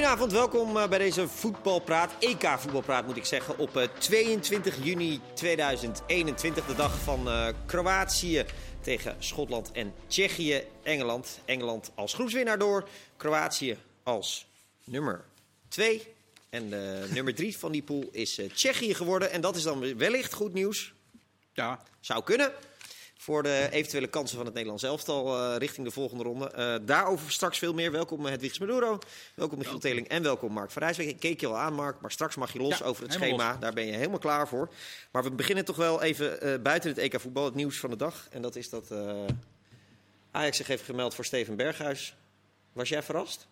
Goedenavond, welkom eh, bij deze voetbalpraat. EK voetbalpraat moet ik zeggen. Op eh, 22 juni 2021, de dag van eh, Kroatië tegen Schotland en Tsjechië. Engeland. Engeland als groepswinnaar door. Kroatië als nummer 2. En de nummer 3 van die pool is eh, Tsjechië geworden. En dat is dan wellicht goed nieuws. Ja, Zou kunnen. Voor de eventuele kansen van het Nederlands elftal eh, richting de volgende ronde. Eh, daarover straks veel meer. Welkom eh, Hedwigs Maduro. Welkom Michiel Teling en welkom Mark van Rijswijk. Ik keek je al aan Mark, maar straks mag je los Ja, over het schema. los. Daar ben je helemaal klaar voor. Maar we beginnen toch wel even eh, buiten het EK voetbal. Het nieuws van de dag. En dat is dat eh, Ajax zich heeft gemeld voor Steven Berghuis. Was jij verrast?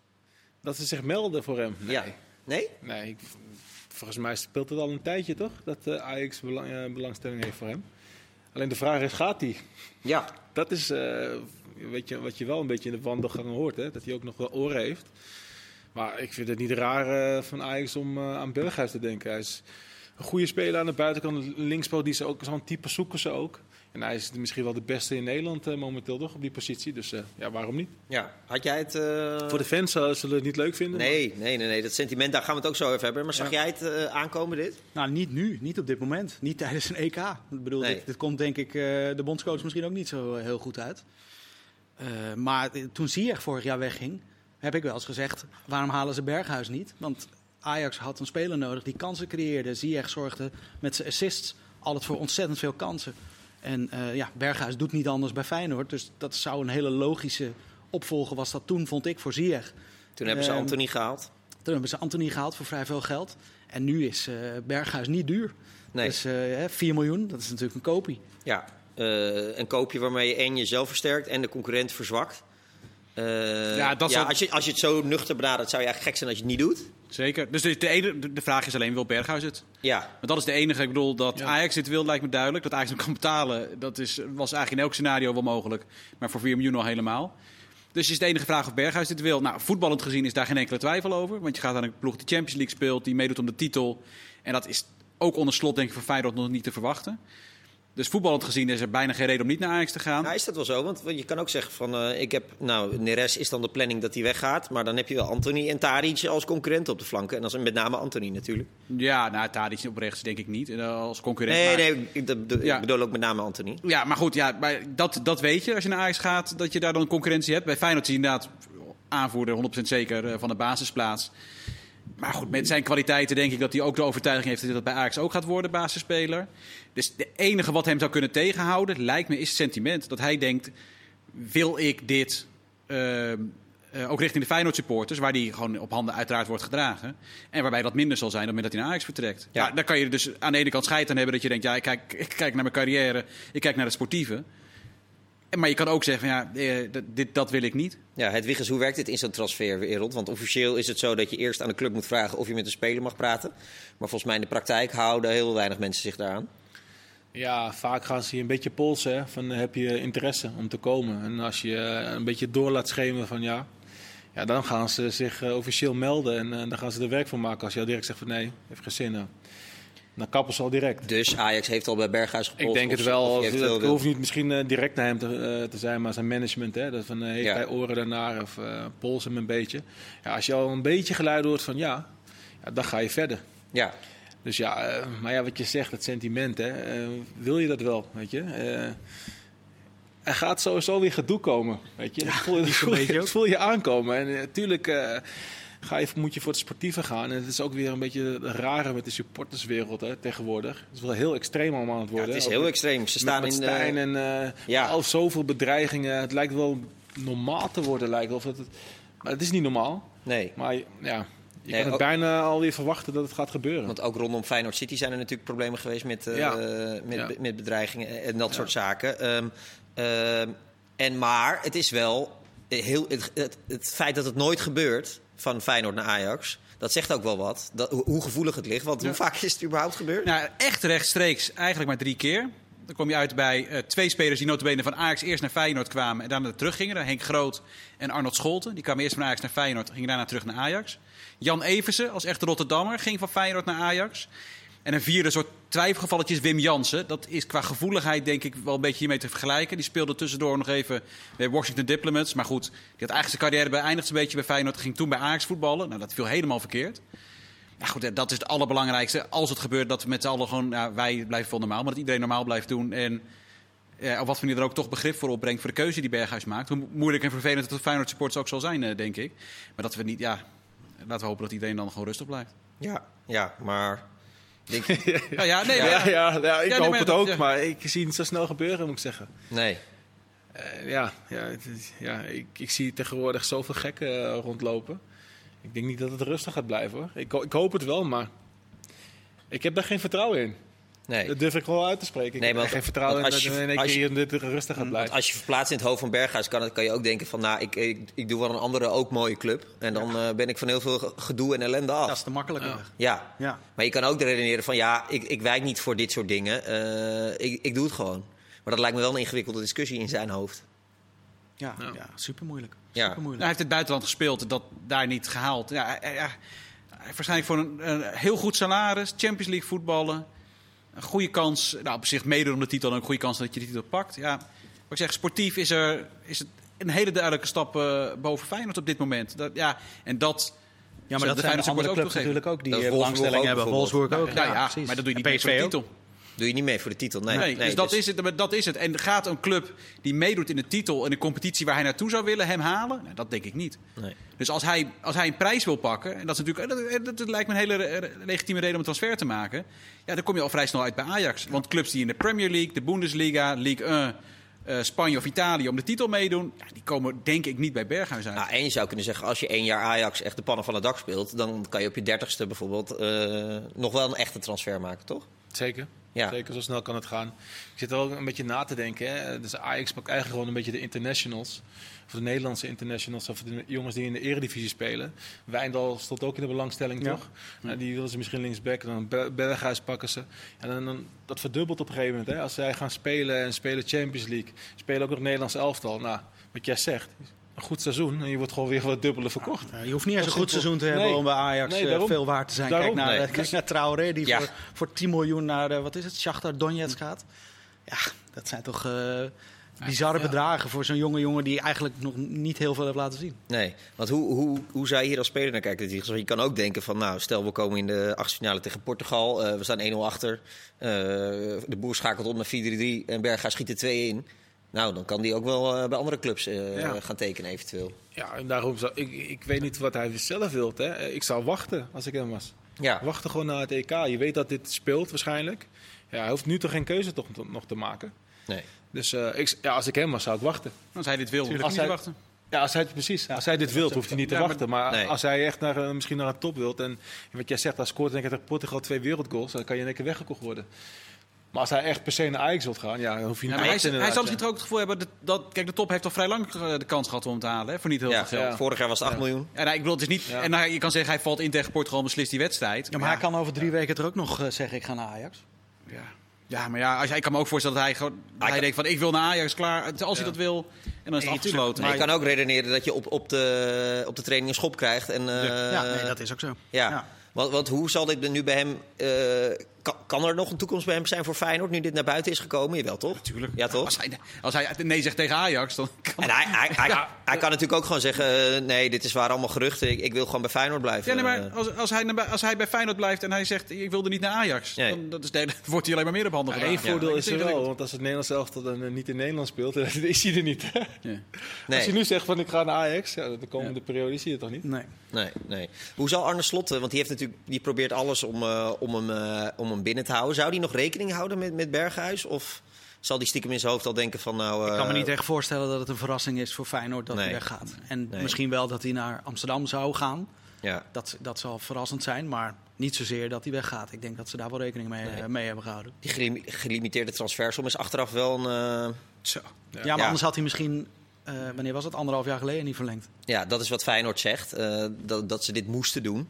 Dat ze zich melden voor hem? Nee. Ja. Nee? Nee, ik- volgens mij speelt het al een tijdje toch? Dat eh, Ajax belang- belangstelling heeft voor hem. Alleen de vraag is, gaat hij? Ja. Dat is eh, weet je, wat je wel een beetje in de wandelgangen hoort. Hè? Dat hij ook nog wel oren heeft. Maar ik vind het niet raar eh, van Ajax om eh, aan Berghuis te denken. Hij is een goede speler aan de buitenkant. Een Linkspoot, die ze ook zo'n type zoeken ze ook. En hij is misschien wel de beste in Nederland eh, momenteel toch op die positie. Dus eh, ja, waarom niet? ja. Had jij het... eh, Voor de fans zullen het niet leuk vinden. Nee, nee, nee, nee. Dat sentiment, daar gaan we het ook zo over hebben. Maar zag jij het eh, aankomen, dit? nou niet nu, niet op dit moment. Niet tijdens een EK. Ik bedoel, Nee. dit, dit komt denk ik eh, de bondscoach misschien ook niet zo heel goed uit. Eh, maar toen Ziyech vorig jaar wegging, heb ik wel eens gezegd, waarom halen ze Berghuis niet? Want Ajax had een speler nodig die kansen creëerde. Ziyech zorgde met zijn assists altijd voor ontzettend veel kansen. En eh, ja, Berghuis doet niet anders bij Feyenoord. Dus dat zou een hele logische opvolger was dat toen, vond ik, voor Ziyech. Toen hebben ze Ehm, Anthony gehaald. Toen hebben ze Anthony gehaald voor vrij veel geld. En nu is eh, Berghuis niet duur. Nee. Dus eh, hè, 4 miljoen, dat is natuurlijk een kopie. Ja, eh, een koopje waarmee je en jezelf versterkt en de concurrent verzwakt. Eh, Ja, dat als, je, als je het zo nuchter benadert, zou je eigenlijk gek zijn als je het niet doet. Zeker. Dus de, de, ene, de- vraag is alleen, wil Berghuis het? Ja, Want dat is de enige. Ik bedoel, dat Ja. Ajax dit wil, lijkt me duidelijk. Dat Ajax hem kan betalen, dat is, was eigenlijk in elk scenario wel mogelijk. Maar voor 4 miljoen al helemaal. Dus is de enige vraag of Berghuis dit wil. Nou, voetballend gezien is daar geen enkele twijfel over. Want je gaat aan een ploeg die Champions League speelt, die meedoet om de titel. En dat is ook onder slot, denk ik, van Feyenoord nog niet te verwachten. Dus voetballend gezien is er bijna geen reden om niet naar Ajax te gaan. nou is dat wel zo. Want je kan ook zeggen van, eh, ik heb, nou, Neres is dan de planning dat hij weggaat. Maar dan heb je wel Anthony en Tadic als concurrenten op de flanken. En is met name Anthony natuurlijk. Ja, nou, Tadic op rechts denk ik niet. eh, Als concurrent. Nee, Maar- nee, ik, Ja. ik bedoel ook met name Anthony. Ja, maar goed, ja, maar dat, dat weet je als je naar Ajax gaat, dat je daar dan concurrentie hebt. Bij Feyenoord is hij inderdaad aanvoerder, 100% zeker eh, van de basisplaats. Maar goed, met zijn kwaliteiten denk ik dat hij ook de overtuiging heeft dat hij dat bij Ajax ook gaat worden, basisspeler. Dus de enige wat hem zou kunnen tegenhouden, lijkt me, is het sentiment. Dat hij denkt, wil ik dit eh, eh, ook richting de Feyenoord supporters, waar die gewoon op handen uiteraard wordt gedragen. En waarbij dat minder zal zijn dan dat hij naar Ajax vertrekt. Ja. Ja. dan kan je dus aan de ene kant scheid aan hebben dat je denkt, ja, ik kijk, ik kijk naar mijn carrière, ik kijk naar het sportieve. Maar je kan ook zeggen, van, ja, eh, dat- dit, dat wil ik niet. Ja, het Wiggins, hoe werkt dit in zo'n transferwereld? Want officieel is het zo dat je eerst aan de club moet vragen of je met een speler mag praten. Maar volgens mij in de praktijk houden heel weinig mensen zich daaraan. Ja, vaak gaan ze je een beetje polsen. Hè, van heb je interesse om te komen? En als je eh, een beetje door laat schemeren van ja, ja dan gaan ze zich eh, officieel melden. En dan gaan ze er werk van maken. Als je al direct zegt van nee, heeft geen zin. nou. Dan kappen ze al direct. Dus Ajax heeft al bij Berghuis gepolst. Ik denk het wel. Het wil. hoeft niet misschien eh, direct naar hem te, eh, te zijn, maar zijn management. Hè, dat van, eh, heeft Ja. hij oren daarnaar of eh polsen hem een beetje. Ja, als je al een beetje geluid hoort van ja, ja dan ga je verder. Ja, Dus ja, maar ja, wat je zegt, het sentiment, hè, wil je dat wel, weet je? Eh, er gaat sowieso weer gedoe komen, weet je? dat voel, je- dat voel, dat voel je aankomen. En natuurlijk ga je, moet je voor het sportieve gaan. En het is ook weer een beetje rare met de supporterswereld hè, tegenwoordig. Het is wel heel extreem allemaal aan het ja worden. het is heel Ook extreem. Ze staan in... Stijn en eh, ja. al zoveel bedreigingen. Het lijkt wel normaal te worden, lijkt. Of dat het, maar het is niet normaal. nee, Maar ja, je Nee, kan ook- het bijna alweer verwachten dat het gaat gebeuren. want ook rondom Feyenoord City zijn er natuurlijk problemen geweest met, eh, Ja. met, Ja. met bedreigingen en dat soort zaken. Ehm, ehm, en maar het is wel heel, het, het, het feit dat het nooit gebeurt van Feyenoord naar Ajax, dat zegt ook wel wat. Dat, hoe- gevoelig het ligt. Want hoe vaak is het überhaupt gebeurd? Nou, echt rechtstreeks eigenlijk maar drie keer. Dan kom je uit bij eh, twee spelers die notabene van Ajax eerst naar Feyenoord kwamen en daarna teruggingen. Henk Groot en Arnold Scholten. Die kwamen eerst van Ajax naar Feyenoord en gingen daarna terug naar Ajax. Jan Eversen als echte Rotterdammer ging van Feyenoord naar Ajax. En een vierde soort twijfelgevalletje is Wim Jansen. Dat is qua gevoeligheid denk ik wel een beetje hiermee te vergelijken. Die speelde tussendoor nog even bij Washington Diplomats. Maar goed, die had eigenlijk zijn carrière beëindigd een beetje bij Feyenoord. Ging toen bij Ajax voetballen. Nou, dat viel helemaal verkeerd. Nou goed, dat is het allerbelangrijkste. Als het gebeurt dat we met z'n allen gewoon... Ja, wij blijven wel normaal, maar dat iedereen normaal blijft doen. En ja, op wat manier er ook toch begrip voor opbrengt voor de keuze die Berghuis maakt. Hoe moeilijk en vervelend het de Feyenoord supporters ook zal zijn, denk ik. Maar dat we niet... Ja, laten we hopen dat iedereen dan gewoon rustig blijft. Ja, ja maar Denk... ja, ja, nee, ja, ja, ja, ik hoop het ook, maar ik zie het zo snel gebeuren, moet ik zeggen. Nee. Uh, ja, ja, ja ik, ik zie tegenwoordig zoveel gekken uh, rondlopen. Ik denk niet dat het rustig gaat blijven hoor. Ik, ik hoop het wel, maar ik heb daar geen vertrouwen in. Nee. Dat durf ik wel uit te spreken. Ik nee, heb geen vertrouwen in dat je, in één keer dit rustig gaat blijven. Als je verplaatst in het hoofd van Berghuis, kan, kan je ook denken van... nou, ik, ik, ik doe wel een andere ook mooie club. En dan uh, ben ik van heel veel gedoe en ellende af. Dat is te makkelijk. Ja. ja. Ja. Maar je kan ook redeneren van... ja, ik, ik wijk niet voor dit soort dingen. Uh, ik, ik doe het gewoon. Maar dat lijkt me wel een ingewikkelde discussie in zijn hoofd. Ja, ja. ja super moeilijk. Ja. Super moeilijk. hij heeft het buitenland gespeeld, dat daar niet gehaald. Ja, ja, waarschijnlijk voor een, een heel goed salaris, Champions League voetballen een goede kans. Nou, op zich meedoen om de titel en een goede kans dat je de titel pakt. Ja, wat ik zeg, sportief is, er, is het een hele duidelijke stap uh, boven Feyenoord op dit moment. Dat, ja, en dat... Ja, maar dat de zijn andere clubs natuurlijk ook die eh, belangstelling hebben. Wolfsburg ook. Ja, ja, ja, maar dat doe je niet PSV voor de titel. Doe je niet mee voor de titel? Nee. nee, dus, dat, Is het, dat is het. En gaat een club die meedoet in de titel in de competitie waar hij naartoe zou willen, hem halen? Nou, dat denk ik niet. Nee. Dus als hij, als hij een prijs wil pakken, en dat, is natuurlijk, dat, dat lijkt me een hele legitieme reden om een transfer te maken, ja, dan kom je al vrij snel uit bij Ajax. Want clubs die in de Premier League, de Bundesliga, League 1. Uh, Spanje of Italië om de titel meedoen. Ja, die komen denk ik niet bij Berghuis uit. Nou, en je zou kunnen zeggen, als je één jaar Ajax echt de pannen van het dak speelt... dan kan je op je dertigste bijvoorbeeld uh, nog wel een echte transfer maken, toch? Zeker. Ja. Zeker, zo snel kan het gaan. Ik zit er ook een beetje na te denken. Hè. Dus Ajax pakt eigenlijk gewoon een beetje de internationals. Of de Nederlandse internationals. Of de jongens die in de eredivisie spelen. Wijndal stond ook in de belangstelling, toch? Ja. die willen ze misschien linksback. Dan Berghuis pakken ze. En dan, dan, dat verdubbelt op een gegeven moment. Hè. Als zij gaan spelen en spelen Champions League. Spelen ook nog Nederlands elftal. Nou, wat jij zegt een goed seizoen en je wordt gewoon weer wat dubbele verkocht. Ja, je hoeft niet eens een goed seizoen te hebben om bij Ajax eh, veel waard te zijn. Kijk naar, nee. kijk dus- naar Traoré, die voor, voor 10 miljoen naar, de, wat is het, Shakhtar Donetsk gaat. Ja, dat zijn toch uh, bizarre bedragen voor zo'n jonge jongen die eigenlijk nog niet heel veel heeft laten zien. Nee, want hoe, hoe, hoe zou je hier als speler naar kijken? Je kan ook denken van, nou, stel we komen in de achtste finale tegen Portugal. Uh, we staan 1-0 achter. Uh, de boer schakelt op naar 4-3-3 en Berga schiet er 2 in. Nou, dan kan die ook wel uh, bij andere clubs uh, gaan tekenen eventueel. Ja, en daarom zou ik, ik weet niet wat hij zelf wilt. Hè. Ik zou wachten als ik hem was. Ja. Wachten gewoon naar het EK. Je weet dat dit speelt waarschijnlijk. Ja, hij hoeft nu toch geen keuze toch nog te maken. Nee. Dus uh, ik, ja, als ik hem was, zou ik wachten. Als hij dit wil, hoeft hij niet wachten. Ja, als hij, precies. Ja, als hij dit wil, hoeft hij niet te wachten. Maar nee. als hij echt naar, misschien naar een top wilt... en wat jij zegt, hij scoort denk ik tegen Portugal twee wereldgoals... dan kan je in één keer weggekocht worden. Maar als hij echt per se naar Ajax wilt gaan, ja, dan hoef je niet ja, hij, hij zal misschien ook het gevoel hebben dat, kijk, de top heeft al vrij lang eh, de kans gehad om hem te halen, hè, voor niet heel veel geld. Vorig jaar was het 8 miljoen. En nou, ik bedoel, het is niet. En nou, je kan zeggen, hij valt in tegen Portugal en beslist die wedstrijd. Ja, maar hij kan over drie weken er ook nog uh, zeggen, ik ga naar Ajax. Ja. Ja, maar ja, als, ik kan me ook voorstellen dat hij, gewoon, hij, hij denkt van ik wil naar Ajax, klaar, als hij dat wil. En dan is het afgesloten. Maar je kan ook redeneren dat je op, op, de, op de training een schop krijgt. En, uh, ja, nee, dat is ook zo. Ja. Want, want hoe zal dit nu bij hem uh, kan, er nog een toekomst bij hem zijn voor Feyenoord nu dit naar buiten is gekomen? Jawel, toch? Natuurlijk. Ja, toch? Als hij, als hij nee zegt tegen Ajax, dan kan en hij, hij, hij, hij, kan natuurlijk ook gewoon zeggen... Uh, nee, dit is waar allemaal geruchten. Ik, ik, wil gewoon bij Feyenoord blijven. Ja, nee, maar als, als, hij, als hij bij Feyenoord blijft en hij zegt... ik wilde niet naar Ajax... Nee. dan dat is, dan wordt hij alleen maar meer op handen gedaan. Eén voordeel is er wel. Want als het Nederlands elftal dan uh, niet in Nederland speelt... dan is hij er niet. nee. Als hij nu zegt van ik ga naar Ajax... Ja, de komende periode is hij er toch niet? Nee. Nee, nee. Hoe zal Arne Slot... want die, heeft natuurlijk, die probeert alles om, uh, om, hem, om hem binnen te houden... Zou die nog rekening houden met, met Berghuis? Of zal die stiekem in zijn hoofd al denken van nou... Ik kan me niet echt voorstellen dat het een verrassing is voor Feyenoord dat hij weggaat. En misschien wel dat hij naar Amsterdam zou gaan. Ja. Dat, dat zal verrassend zijn, maar niet zozeer dat hij weggaat. Ik denk dat ze daar wel rekening mee, nee. mee hebben gehouden. Die gelimiteerde transfersom is achteraf wel een... Uh... Zo. Ja, ja maar anders had hij misschien... Uh, wanneer was het? Anderhalf jaar geleden niet verlengd. Ja, dat is wat Feyenoord zegt. Uh, dat, dat ze dit moesten doen.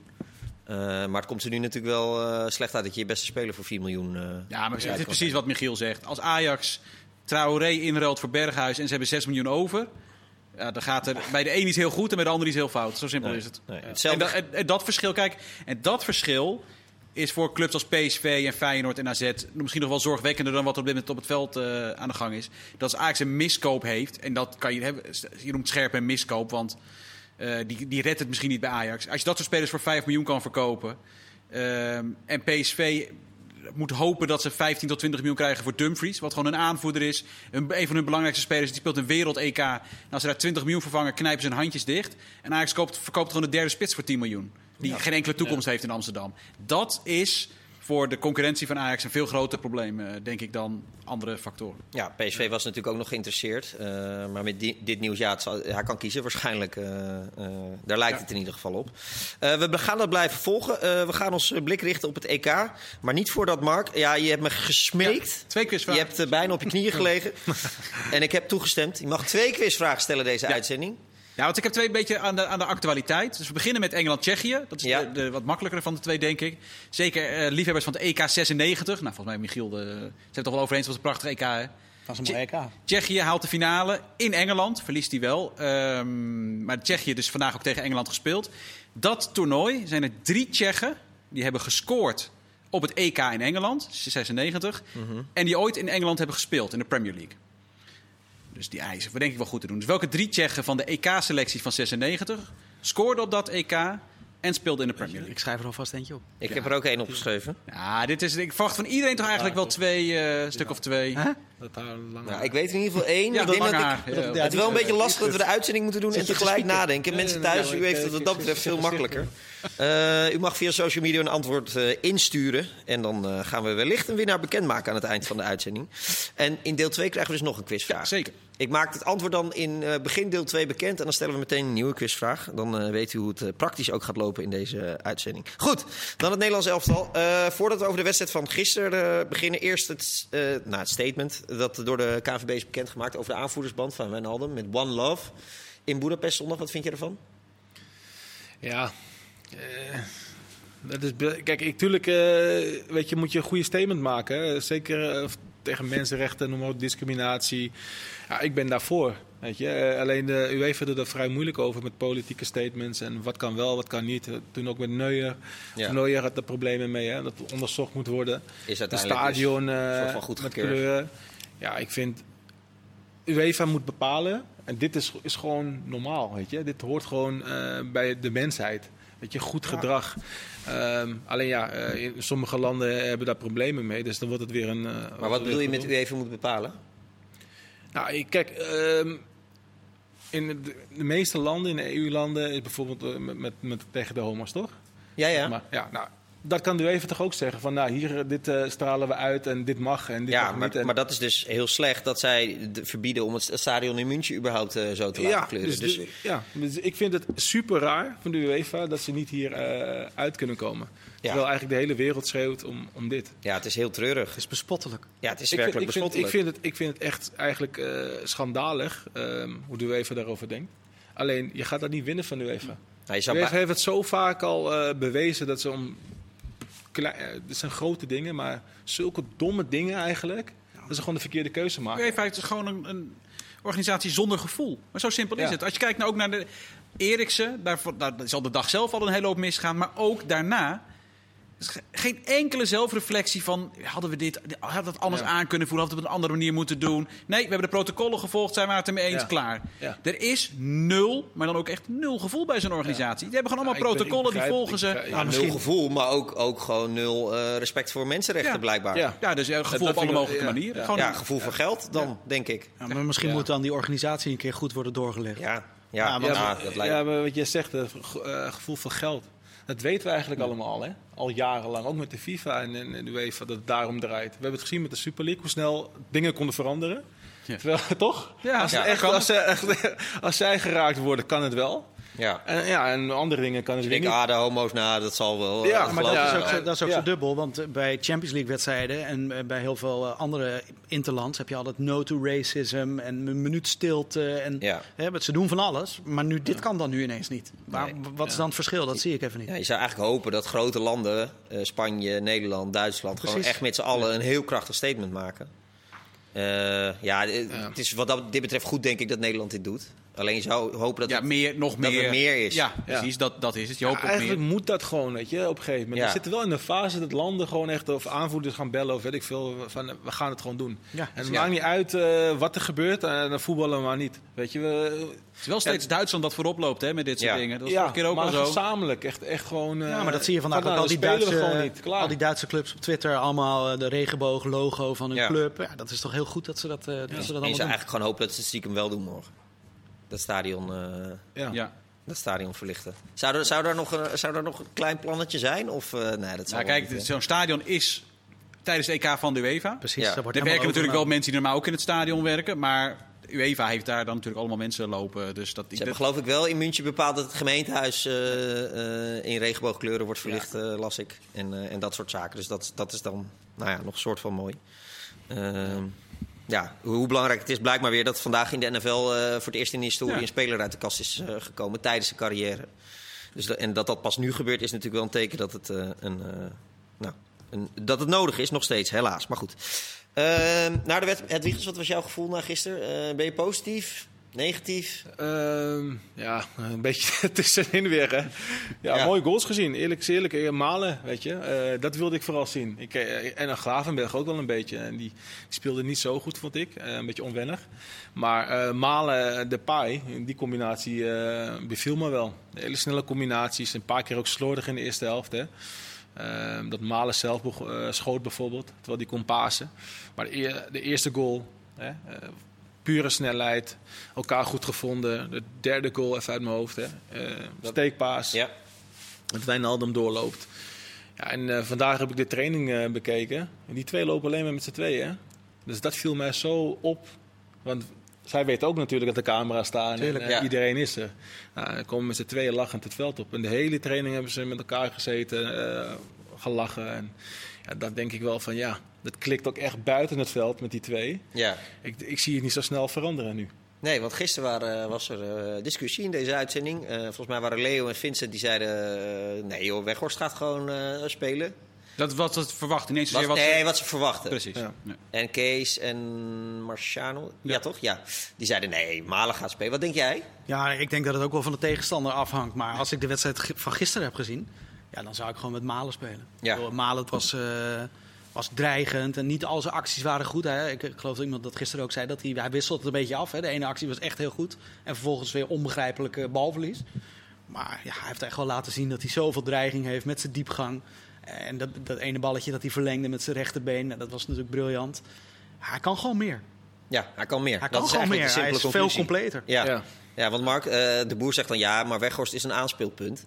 Uh, maar het komt er nu natuurlijk wel uh, slecht uit dat je je beste speler voor 4 miljoen. Uh, ja, maar het is precies wat Michiel zegt. Als Ajax Traoré inruilt voor Berghuis en ze hebben 6 miljoen over. Ja, dan gaat er bij de een iets heel goed en bij de ander iets heel fout. Zo simpel nee, is het. Nee, en, dat, en, dat verschil, kijk, en dat verschil is voor clubs als PSV en Feyenoord en AZ misschien nog wel zorgwekkender dan wat er op dit moment op het veld aan de gang is. Dat Ajax een miskoop heeft, en dat kan je hebben, je noemt scherp een miskoop, want uh, die, die redt het misschien niet bij Ajax. Als je dat soort spelers voor 5 miljoen kan verkopen uh, en PSV moet hopen dat ze 15 tot 20 miljoen krijgen voor Dumfries. Wat gewoon een aanvoerder is. Een, een van hun belangrijkste spelers. Die speelt een wereld-EK. En als ze daar 20 miljoen vervangen, knijpen ze hun handjes dicht. En Ajax koopt, verkoopt gewoon de derde spits voor 10 miljoen. Die geen enkele toekomst heeft in Amsterdam. Dat is voor de concurrentie van Ajax een veel groter probleem, eh, denk ik, dan andere factoren. Ja, PSV was natuurlijk ook nog geïnteresseerd. Uh, maar met die, dit nieuws, ja, zal, hij kan kiezen waarschijnlijk. Uh, daar lijkt ja. het in ieder geval op. we gaan dat blijven volgen. we gaan ons blik richten op het EK. Maar niet voordat, Mark, ja, je hebt me gesmeekt. Ja, twee quizvragen. Je hebt bijna op je knieën gelegen. en ik heb toegestemd. Je mag twee quizvragen stellen deze uitzending. Ja, want ik heb twee beetje aan de, aan de actualiteit. Dus we beginnen met Engeland-Tsjechië. Dat is Ja. de, de wat makkelijker van de twee, denk ik. Zeker eh, liefhebbers van het EK 96. Nou, volgens mij, Michiel, de, ze hebben het toch wel over eens. Het was een prachtig EK, hè? Dat was een EK. Tsjechië haalt de finale in Engeland. Verliest hij wel. Ehm, maar Tsjechië dus vandaag ook tegen Engeland gespeeld. Dat toernooi zijn er drie Tsjechen die hebben gescoord op het EK in Engeland, 96. En die ooit in Engeland hebben gespeeld in de Premier League. Dus die eisen, we denk ik wel goed te doen. Dus welke drie Tsjechen van de EK-selectie van 96 scoorden op dat EK en speelden in de Premier League? Ik schrijf er alvast eentje op. Ik heb er ook één opgeschreven. Ja, dit is, ik verwacht van iedereen toch eigenlijk wel twee, eh stuk of twee. Huh? Dat haar lang Nou, ik weet in ieder geval één. Ja, ik denk dat haar. ik, Ja, het is wel een beetje lastig dat we de uitzending moeten doen en tegelijk nadenken. Mensen thuis, u heeft het wat dat betreft veel makkelijker. Eh, u mag via social media een antwoord eh, insturen. En dan eh, gaan we wellicht een winnaar bekendmaken aan het eind van de uitzending. En in deel 2 krijgen we dus nog een quizvraag. Zeker. Ik maak het antwoord dan in begin deel 2 bekend. En dan stellen we meteen een nieuwe quizvraag. Dan weet u hoe het praktisch ook gaat lopen in deze uitzending. Goed, dan het Nederlands elftal. Voordat we over de wedstrijd van gisteren beginnen. Eerst het, nou, het statement dat door de KNVB is bekendgemaakt over de aanvoerdersband van Wijnaldum met One Love. In Boedapest zondag, wat vind je ervan? Ja. Eh, dat is, kijk, ik, tuurlijk eh, weet je, moet je een goede statement maken. Zeker eh, tegen mensenrechten, noem maar op, discriminatie. Ja, ik ben daarvoor. Weet je. Alleen de UEFA doet er vrij moeilijk over met politieke statements. En wat kan wel, wat kan niet. Toen ook met Neuer. Ja. Neuer had er problemen mee, hè, dat onderzocht moet worden. Is Het uiteindelijk stadion dus van goed met kleuren. Ja, ik vind... UEFA moet bepalen. En dit is, is gewoon normaal, weet je. Dit hoort gewoon bij de mensheid. Weet je, goed gedrag. Ehm, alleen ja, eh, in sommige landen hebben daar problemen mee. Dus dan wordt het weer een... eh, Maar wat bedoel je met u even moet bepalen? nou, kijk, ehm, in de, de meeste landen, in de EU-landen, is bijvoorbeeld eh, met, met, met- tegen de homo's, toch? Ja, ja. Maar, ja, nou, dat kan de UEFA toch ook zeggen van, nou, hier, eh, dit eh, stralen we uit en dit mag en dit Ja, mag niet. maar, En- maar dat is dus heel slecht dat zij de- verbieden om het stadion in München überhaupt eh, zo te laten ja, kleuren. dus, Dus, de- ja, dus ik vind het super raar van de UEFA dat ze niet hier eh, uit kunnen komen. Terwijl eigenlijk de hele wereld schreeuwt om, om dit. ja, het is heel treurig. Het is bespottelijk. Ja, het is Ik vind, werkelijk ik, vind, ik, bespottelijk. vind het, ik vind het echt eigenlijk eh, schandalig ehm, hoe de UEFA daarover denkt. Alleen, je gaat dat niet winnen van de UEFA. Nou, je De UEFA heeft het zo vaak al bewezen dat ze om... Klei, eh, zijn grote dingen, maar zulke domme dingen eigenlijk... dat ze gewoon de verkeerde keuze maken. UEFA heeft gewoon een, een organisatie zonder gevoel. Maar zo simpel is Ja. het. Als je kijkt nou ook naar de Eriksen, daar, daar is al de dag zelf al een hele hoop misgaan. Maar ook daarna is ge- geen enkele zelfreflectie van... hadden we dit hadden we dat anders Ja. aan kunnen voelen? Hadden we het op een andere manier moeten doen? Nee, we hebben de protocollen gevolgd, zijn we het ermee eens, Ja. klaar. Ja. Er is nul, maar dan ook echt nul gevoel bij zo'n organisatie. Die hebben gewoon allemaal protocollen, die volgen ik ze. begrijp- Ja, ja, nul misschien- gevoel, maar ook, ook gewoon nul eh, respect voor mensenrechten Ja. blijkbaar. Ja. Ja, dus eh, gevoel dat op alle mogelijke ja, manieren. ja. Gewoon Ja, een- gevoel voor geld dan, denk ik. Ja, maar misschien Ja. moet dan die organisatie een keer goed worden doorgelegd. Ja, ja, Ja, ja, want- maar, dat lijkt ja, maar wat jij zegt, ge- eh, gevoel van geld. Dat weten we eigenlijk allemaal, hè? al jarenlang. Ook met de FIFA en, en de UEFA, dat het daarom draait. We hebben het gezien met de Super League, hoe snel dingen konden veranderen. Ja. Terwijl, toch? Ja, als, ja, echt, kan. als, ze, echt- als zij geraakt worden, kan het wel. Ja. En, ja, en andere dingen kan het Je weer denkt, niet. ah, de homo's, nou, dat zal wel. Ja, eh, Maar geloof dat is ook, zo, dat is ook Ja. zo dubbel, want eh, bij Champions League wedstrijden en eh, bij heel veel andere interlands heb je altijd no to racism en een minuut stilte. En, Ja. hè, ze doen van alles, maar nu, dit kan dan nu ineens niet. Maar Nee. wat is dan het verschil? Dat zie ik even niet. Ja, je zou eigenlijk hopen dat grote landen, eh, Spanje, Nederland, Duitsland, gewoon echt met z'n allen een heel krachtig statement maken. Eh, ja, het is wat dat, dit betreft goed, denk ik, dat Nederland dit doet. Alleen je zou hopen dat Ja, het... meer, nog dat meer. er meer is. Ja, precies. Dat, dat is het. Je hoopt Ja, op meer. eigenlijk moet dat gewoon, weet je, op een gegeven moment. Ja. We zitten wel in een fase dat landen gewoon echt, of aanvoerders gaan bellen of weet ik veel, van eh, we gaan het gewoon doen. Ja, en het ja. maakt niet uit eh, wat er gebeurt, en dan voetballen we maar niet. Weet je, we, Het is wel steeds Duitsland dat voorop loopt hè, met dit soort Ja. dingen. Dat ja, vorige keer ook maar al zo. gezamenlijk, echt, echt gewoon... eh, Ja, maar dat zie je vandaag ook. nou, Al die, Duitse, gewoon niet, klaar. al die Duitse clubs op Twitter, allemaal eh, de regenboog-logo van hun Ja. club. Ja, dat is toch heel goed dat ze dat, eh, dat, ze dat En allemaal doen. eigenlijk gewoon hopen dat ze het stiekem wel doen morgen. Dat stadion, eh, ja. Ja. dat stadion verlichten. Zou er, zou, er nog een, zou er nog een klein plannetje zijn? Of, eh, nee, dat zou Nou, kijk, hè? zo'n stadion is tijdens de EK van de UEFA. Precies, Ja. daar wordt Er werken natuurlijk wel mensen die normaal ook in het stadion werken. Maar UEFA heeft daar dan natuurlijk allemaal mensen lopen. Dus dat, Ze hebben geloof ik wel in München bepaald dat het gemeentehuis eh, eh, in regenboogkleuren wordt verlicht, eh, las ik. En, eh, en dat soort zaken. Dus dat, dat is dan nou ja, nog een soort van mooi. Ja, hoe, belangrijk het is blijkt maar weer dat vandaag in de NFL eh, voor het eerst in de historie Ja. een speler uit de kast is eh, gekomen tijdens zijn carrière. Dus dat- en dat dat pas nu gebeurt is natuurlijk wel een teken dat het, eh, een, nou, een, dat het nodig is, nog steeds, helaas. Maar goed. Ehm naar de wet, Hedwiges, wat was jouw gevoel na gisteren? Ben je positief? Negatief? Ehm, ja, een beetje tussenin weer. Hè. Ja, Ja. mooie goals gezien. Eerlijk eerlijk, Malen, weet je. Eh, dat wilde ik vooral zien. Ik, eh, en dan Gravenberg ook wel een beetje. En die, speelde niet zo goed, vond ik. Eh, een beetje onwennig. Maar Malen, de Pai, die combinatie beviel me wel. Hele snelle combinaties. Een paar keer ook slordig in de eerste helft. Hè. Ehm, dat Malen zelf schoot bijvoorbeeld, terwijl die kon pasen. Maar de, eer- de eerste goal, hè, pure snelheid, elkaar goed gevonden. De derde goal even uit mijn hoofd, hè. Eh, steekpaas, Ja. dat Wijnaldum doorloopt. Ja, en eh, vandaag heb ik de training eh, bekeken. En die twee lopen alleen maar met z'n tweeën. hè. Dus dat viel mij zo op. Want zij weten ook natuurlijk dat de camera's staan Tuurlijk, en ja. iedereen is er. Nou, dan komen met z'n tweeën lachend het veld op. En de hele training hebben ze met elkaar gezeten, gelachen. En ja, dan denk ik wel van ja, dat klikt ook echt buiten het veld met die twee. ja. Ik, ik zie het niet zo snel veranderen nu. Nee, want gisteren waren, was er eh, discussie in deze uitzending. Eh, volgens mij waren Leo en Vincent die zeiden... eh, nee joh, Weghorst gaat gewoon eh, spelen. Dat was het verwachten. Niet eens Wat, wat nee, wat ze verwachten. Precies. Ja. Ja. En Kees en Marciano, ja. toch? Ja. Die zeiden nee, Malen gaat spelen. Wat denk jij? Ja, ik denk dat het ook wel van de tegenstander afhangt. Maar als ik de wedstrijd van gisteren heb gezien, ja, dan zou ik gewoon met Malen spelen. Ja. Bedoel, Malen het was, eh, was dreigend en niet al zijn acties waren goed. Hè. Ik, ik geloof dat iemand dat gisteren ook zei, dat hij, hij wisselt het een beetje af. Hè. De ene actie was echt heel goed en vervolgens weer onbegrijpelijke balverlies. Maar ja, hij heeft echt wel laten zien dat hij zoveel dreiging heeft met zijn diepgang. En dat, dat ene balletje dat hij verlengde met zijn rechterbeen, nou, dat was natuurlijk briljant. Hij kan gewoon meer. Ja, hij kan meer. Hij dat kan is gewoon meer. Hij is veel completer. Ja. Ja. Ja. want Mark, eh, de boer zegt dan ja, maar Weghorst is een aanspeelpunt.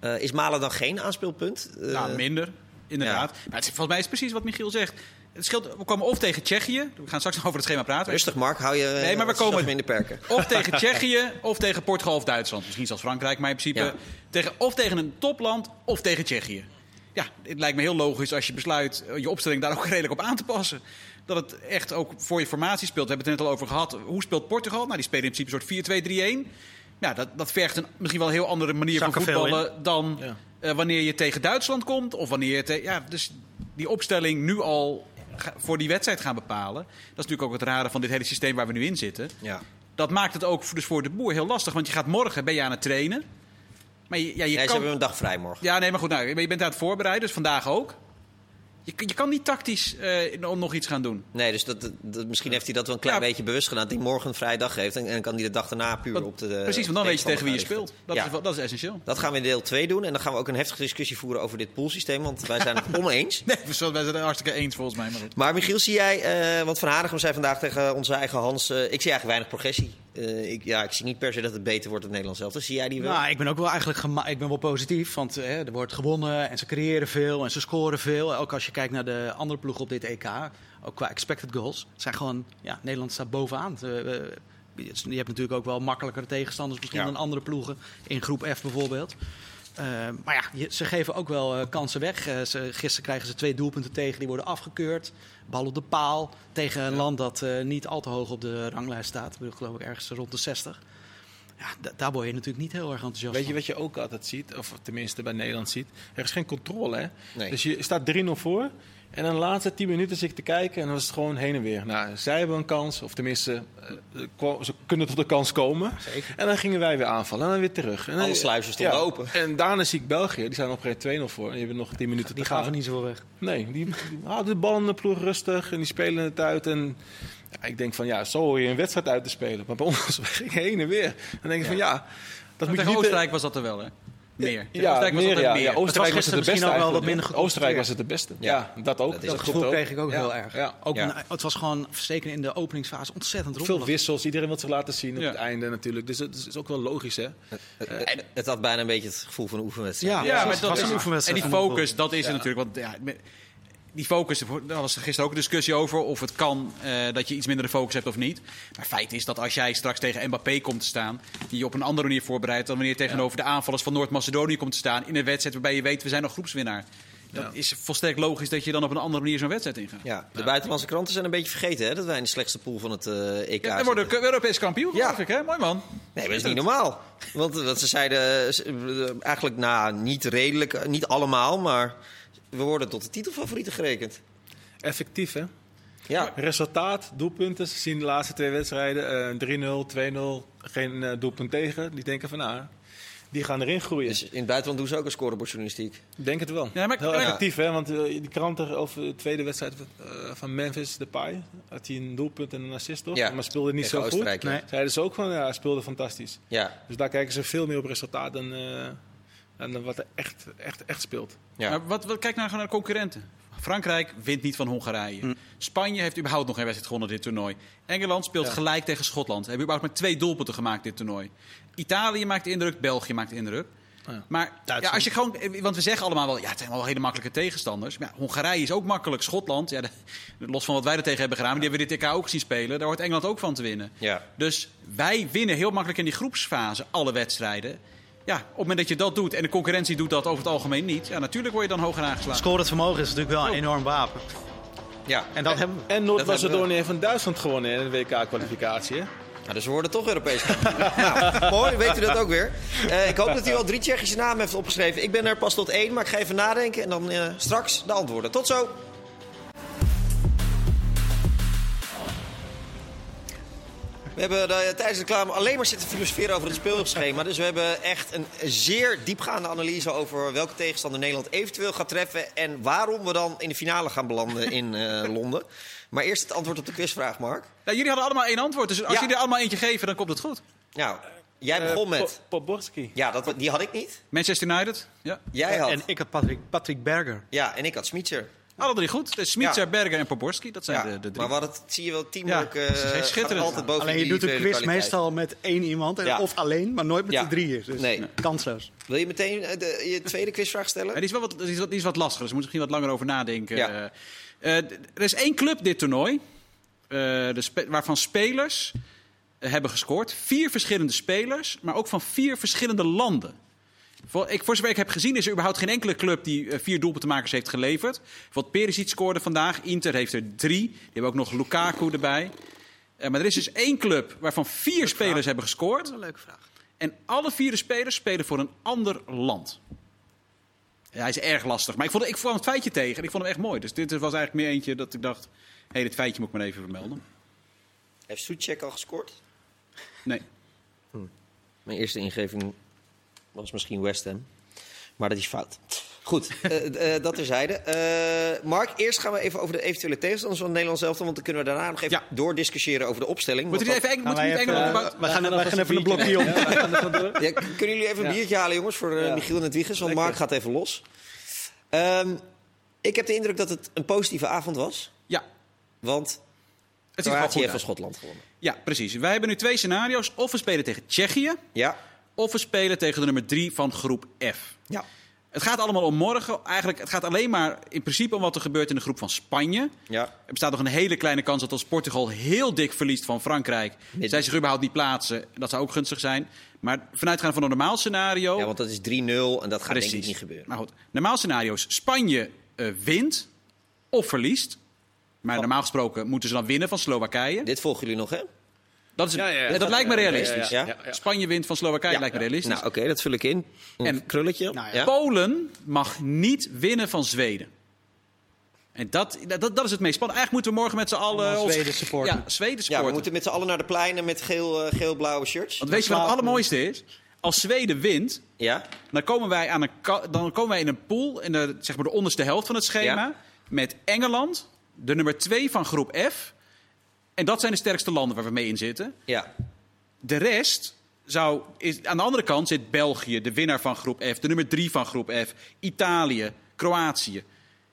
Eh, is Malen dan geen aanspeelpunt? Eh, Nou, minder, inderdaad. Maar het volgens mij is het precies wat Michiel zegt. Het scheelt, we komen of tegen Tsjechië. We gaan straks nog over het schema praten. Rustig Mark, hou je Nee, maar we eh, komen- in de perken. Of tegen Tsjechië, of tegen Portugal of Duitsland. Misschien zelfs Frankrijk, maar in principe Ja. tegen, of tegen een topland of tegen Tsjechië. Ja, het lijkt me heel logisch als je besluit eh, je opstelling daar ook redelijk op aan te passen. Dat het echt ook voor je formatie speelt. We hebben het net al over gehad. Hoe speelt Portugal? Nou, die spelen in principe een soort 4-2-3-1. Ja, dat, dat vergt een, misschien wel een heel andere manier van voetballen dan Ja. eh, wanneer je tegen Duitsland komt. Of wanneer je te, ja, dus die opstelling nu al ga- voor die wedstrijd gaan bepalen. Dat is natuurlijk ook het rare van dit hele systeem waar we nu in zitten. Ja. Dat maakt het ook voor- dus voor de boer heel lastig. Want je gaat morgen ben je aan het trainen. Maar je, ja, je Nee, ze kan... hebben een dag vrij morgen. Ja, nee, maar goed. Nou, je bent aan het voorbereiden, dus vandaag ook. Je, je kan niet tactisch eh, nog iets gaan doen. Nee, dus dat, dat- misschien heeft hij dat wel een klein Ja. beetje bewust gedaan. Dat hij morgen een vrije dag heeft. En, en kan hij de dag daarna puur Want- op de. precies, want dan weet je tegen wie je speelt. Dat, richten. is, dat is essentieel. Dat gaan we in deel 2 doen. En dan gaan we ook een heftige discussie voeren over dit poolsysteem. Want wij zijn het oneens. Nee, we zijn wij zijn het hartstikke eens volgens mij. Maar goed. Maar Michiel, zie jij, eh, want Van Hanegem zei vandaag tegen onze eigen Hans... eh, ik zie eigenlijk weinig progressie. Eh, ik, ja, ik zie niet per se dat het beter wordt in Nederland zelf. Dus zie jij die wel? Nou, ik ben ook wel eigenlijk ik ben wel positief, want eh, er wordt gewonnen en ze creëren veel en ze scoren veel. Ook als je kijkt naar de andere ploegen op dit EK, ook qua expected goals, het zijn gewoon ja, Nederland staat bovenaan. Eh, je hebt natuurlijk ook wel makkelijkere tegenstanders misschien Ja. dan andere ploegen in groep F bijvoorbeeld. Eh, maar ja, ze geven ook wel eh, kansen weg. Eh, ze, gisteren krijgen ze twee doelpunten tegen, die worden afgekeurd. Bal op de paal tegen een land dat niet al te hoog op de ranglijst staat. Ik bedoel, geloof ik ergens rond de 60. Ja, daar word je natuurlijk niet heel erg enthousiast Weet je wat je ook altijd ziet, of tenminste bij Nederland ziet? Er is geen controle, hè? Nee. Dus je staat 3-0 voor. En dan de laatste 10 minuten zit ik te kijken en dan was het gewoon heen en weer. Nou, zij hebben een kans, of tenminste, eh, ze kunnen tot de kans komen. Zeker. En dan gingen wij weer aanvallen en dan weer terug. En dan, Alle sluizen stonden open. En daarna zie ik België, die zijn op een gegeven moment 2-0 voor. En je hebt nog 10 minuten Die te gaan. gaven niet zo weg. Nee, die, die houden de bal in de ploeg rustig en die spelen het uit. En ja, ik denk van ja, zo hoor je een wedstrijd uit te spelen. Maar bij ons ging heen en weer. Dan denk ik van ja, dat moet je Tegen niet... Oostenrijk was dat er wel, hè? Meer. Ja, Oostenrijk was meer, er ja. meer. ja. Oostenrijk was het de beste misschien ook wel wat minder geconcentreerd. Oostenrijk was het de beste. Ja. Ja, dat ook. Dat gevoel ook. kreeg ik ook Ja, heel erg. Ja. Ook Ja. een- het was gewoon, zeker in de openingsfase, ontzettend Veel rommelig. wissels, iedereen wil zich laten zien op het einde natuurlijk. Dus dat is ook wel logisch, hè? Het, het had bijna een beetje het gevoel van een oefenwedstrijd. Ja, Ja, maar het dat was is een En oefenwedstrijd die van focus, dat is er natuurlijk. Want ja, met- die focus, daar was er gisteren ook een discussie over of het kan eh, dat je iets minder de focus hebt of niet. Maar feit is dat als jij straks tegen Mbappé komt te staan, die je op een andere manier voorbereidt dan wanneer je tegenover de aanvallers van Noord-Macedonië komt te staan in een wedstrijd waarbij je weet we zijn nog groepswinnaar. Dat Ja. is volstrekt logisch dat je dan op een andere manier zo'n wedstrijd ingaat. Ja, de buitenlandse kranten zijn een beetje vergeten hè, dat wij in de slechtste pool van het eh, EK Ja, worden we Europees kampioen, Ja. geloof ik. Hè? Mooi man. Nee, maar dat is niet normaal. Want eh, wat ze zeiden, ze- eigenlijk nou, niet redelijk, niet allemaal, maar we worden tot de titelfavorieten gerekend. Effectief, hè? Ja, Resultaat, doelpunten. Ze zien de laatste twee wedstrijden. eh 3-0, 2-0, geen eh, doelpunt tegen. Die denken van, nou, die gaan erin groeien. dus in het buitenland doen ze ook een scorebordjournalistiek. Denk het wel. Ja, maar- Heel ja. effectief, hè? Want eh, die kranten over de tweede wedstrijd eh, van Memphis Depay... had hij een doelpunt en een assist, toch? Ja, Maar speelde niet tegen zo goed. Ja. Nee. Zeiden ze ook van, ja, hij speelde fantastisch. Ja, Dus daar kijken ze veel meer op resultaat dan, eh, dan wat er echt, echt, echt speelt. ja. Maar wat, wat, kijk nou gewoon naar de concurrenten. Frankrijk wint niet van Hongarije. Hm. Spanje heeft überhaupt nog geen wedstrijd gewonnen dit toernooi. Engeland speelt Ja. gelijk tegen Schotland. Hebben überhaupt maar twee doelpunten gemaakt dit toernooi. Italië maakt indruk, België maakt indruk. Ja. Maar ja, als je gewoon, eh, want we zeggen allemaal wel, ja, het zijn wel hele makkelijke tegenstanders. Maar ja, Hongarije is ook makkelijk. Schotland, ja, de- los van wat wij er tegen hebben gedaan, maar die hebben we dit EK ook zien spelen. Daar hoort Engeland ook van te winnen. Ja. Dus wij winnen heel makkelijk in die groepsfase alle wedstrijden. Ja, op het moment dat je dat doet en de concurrentie doet dat over het algemeen niet, ja, natuurlijk word je dan hoger aangeslagen. Scorend vermogen is natuurlijk wel een enorm wapen. ja. En dat hebben we. En Dat Noord-Macedonië heeft van Duitsland gewonnen in de WK-kwalificatie. Nou, dus we worden toch Europees kampioen. nou, mooi, weet u dat ook weer. Eh, ik hoop dat u al drie Tsjechische namen heeft opgeschreven. Ik ben er pas tot één, maar ik ga even nadenken en dan eh, straks de antwoorden. Tot zo! We hebben eh, tijdens de reclame alleen maar zitten filosoferen over het speelschema. Dus we hebben echt een zeer diepgaande analyse over welke tegenstander Nederland eventueel gaat treffen. En waarom we dan in de finale gaan belanden in eh, Londen. Maar eerst het antwoord op de quizvraag, Mark. Nou, jullie hadden allemaal één antwoord, dus als Ja. jullie er allemaal eentje geven, dan komt het goed. Nou, jij begon Eh, met... Po- Poborski. Ja, dat, die had ik niet. Manchester United, ja. Jij had. En ik had Patrick, Patrick Berger. Ja, en ik had Smitser. Alle drie goed. Smitser, Ja. Berger en Poborski, dat zijn Ja, de, de drie. maar wat het zie je wel, teamwork Ja, eh, gaat schitterend. altijd boven Alleen je die doet een quiz kwaliteit. meestal met één iemand. en- Ja. Of alleen, maar nooit met Ja. de drieën. Dus Nee. kansloos. Wil je meteen eh, de, je tweede quizvraag stellen? Die is wel wat, die is wat, die is wat lastiger, dus we moeten misschien wat langer over nadenken. Eh, eh, er is één club dit toernooi, eh, de spe- waarvan spelers eh, hebben gescoord. Vier verschillende spelers, maar ook van vier verschillende landen. Voor, ik, voor zover ik heb gezien is er überhaupt geen enkele club die eh, vier doelpuntenmakers heeft geleverd. Wat Perisic scoorde vandaag, Inter heeft er drie. Die hebben ook nog Lukaku erbij. Eh, maar er is dus één club waarvan vier spelers hebben gescoord. een leuke vraag. En alle vier de spelers spelen voor een ander land. Ja, hij is erg lastig. Maar ik vond, ik vond het feitje tegen. Ik vond hem echt mooi. Dus dit was eigenlijk meer eentje dat ik dacht... Hé, hey, dit feitje moet ik maar even vermelden. Heeft Soetjek al gescoord? Nee. Mijn eerste ingeving was misschien West Ham. Maar dat is fout. Goed, eh, eh, dat terzijde. Eh Mark, eerst gaan we even over de eventuele tegenstanders van het Nederlands elftal. Want dan kunnen we daarna nog even Ja. doordiscussiëren over de opstelling. Moet Want je dat- even, Eng- Gaan moet wij je niet even, Engeland... eh, wij gaan, wij gaan even een blokje om. Ja, kunnen jullie even een biertje halen, jongens, voor. Michiel en het Wiegers? Want Mark gaat even los. Ehm, ik heb de indruk dat het een positieve avond was. Ja, Want het Kroatië heeft van. Schotland gewonnen. Ja, precies. Wij hebben nu twee scenario's. Of we spelen tegen Tsjechië, Ja, of we spelen tegen de nummer drie van groep F. ja. Het gaat allemaal om morgen. Eigenlijk, het gaat alleen maar in principe om wat er gebeurt in de groep van Spanje. ja. Er bestaat nog een hele kleine kans dat als Portugal heel dik verliest van Frankrijk, zij zich überhaupt niet plaatsen. Dat zou ook gunstig zijn. Maar vanuitgaan van een normaal scenario. ja, want dat is 3-0 en dat gaat denk ik precies. niet gebeuren. Maar goed, normaal scenario is Spanje eh, wint of verliest. Maar normaal gesproken moeten ze dan winnen van Slowakije. Dit volgen jullie nog, hè? Dat, is, Ja, ja, ja. dat lijkt me realistisch. ja, ja, ja. Spanje wint van Slowakije lijkt me realistisch. Nou, oké, dat vul ik in. Een En- krulletje. Nou ja. ja. Polen mag niet winnen van Zweden. En dat, dat, dat is het meest spannend. Eigenlijk moeten we morgen met z'n allen... Ons- Zweden supporten. Ja, Zweden Ja, supporten. we moeten met z'n allen naar de pleinen met geel, eh, geel-blauwe shirts. Want weet je wat het allermooiste is? Als Zweden wint, Ja, dan komen wij, aan een, dan komen wij in een pool, in de, zeg maar de onderste helft van het schema, Ja. met Engeland, de nummer 2 van groep F. En dat zijn de sterkste landen waar we mee in zitten. ja. De rest zou, is, aan de andere kant zit België, de winnaar van groep F, de nummer 3 van groep F, Italië, Kroatië.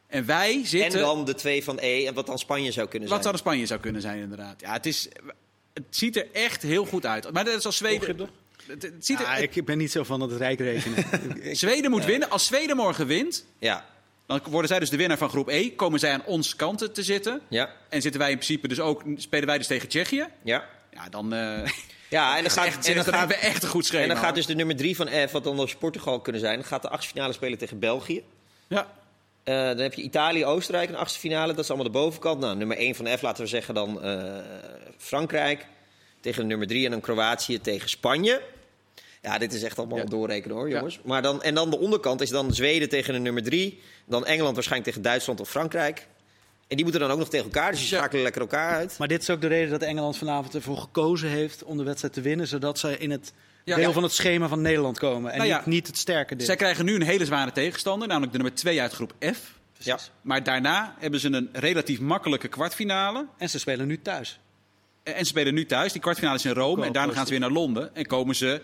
En wij En zitten. dan de twee van E, en wat dan Spanje zou kunnen Wat zijn. zou de Spanje zou kunnen zijn, inderdaad. Ja, het, is, het ziet er echt heel goed uit. Maar dat is als Zweden. Het, het ziet er, Ja, ik ben niet zo van het rijk rekenen. Zweden moet winnen. Als Zweden morgen wint, Ja, dan worden zij dus de winnaar van groep E. Komen zij aan onze kanten te zitten. ja, En zitten wij in principe dus ook, spelen wij dus tegen Tsjechië. ja. Ja, dan, eh Ja, en dan gaat, echt, en dan dan gaat, hebben we echt een goed schema. en dan gaat dus de nummer drie van F, wat dan dus Portugal kunnen zijn, gaat de achtste finale spelen tegen België. Ja. Eh, dan heb je Italië, Oostenrijk in de achtste finale. Dat is allemaal de bovenkant. Nou, nummer 1 van F, laten we zeggen dan eh, Frankrijk. Tegen nummer 3 en dan Kroatië tegen Spanje. Ja, dit is echt allemaal Ja. doorrekenen hoor, jongens. Maar dan, en dan de onderkant is dan Zweden tegen de nummer 3. Dan Engeland waarschijnlijk tegen Duitsland of Frankrijk. En die moeten dan ook nog tegen elkaar. Dus die Ja. schakelen lekker elkaar uit. maar dit is ook de reden dat Engeland vanavond ervoor gekozen heeft om de wedstrijd te winnen. Zodat ze in het Ja. deel Ja. van het schema van Nederland komen. En Nou ja. niet, niet het sterke deel. Zij krijgen nu een hele zware tegenstander, namelijk de nummer 2 uit groep F. Ja. Maar daarna hebben ze een relatief makkelijke kwartfinale. En ze spelen nu thuis. En ze spelen nu thuis. Die kwartfinale is in Rome. En daarna gaan ze weer naar Londen. En komen ze,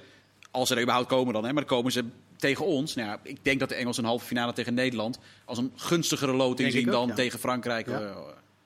als ze er überhaupt komen dan, hè, maar dan komen ze tegen ons. Nou ja, ik denk dat de Engelsen een halve finale tegen Nederland als een gunstigere loting zien ook, dan ja. tegen Frankrijk. Ja. Eh,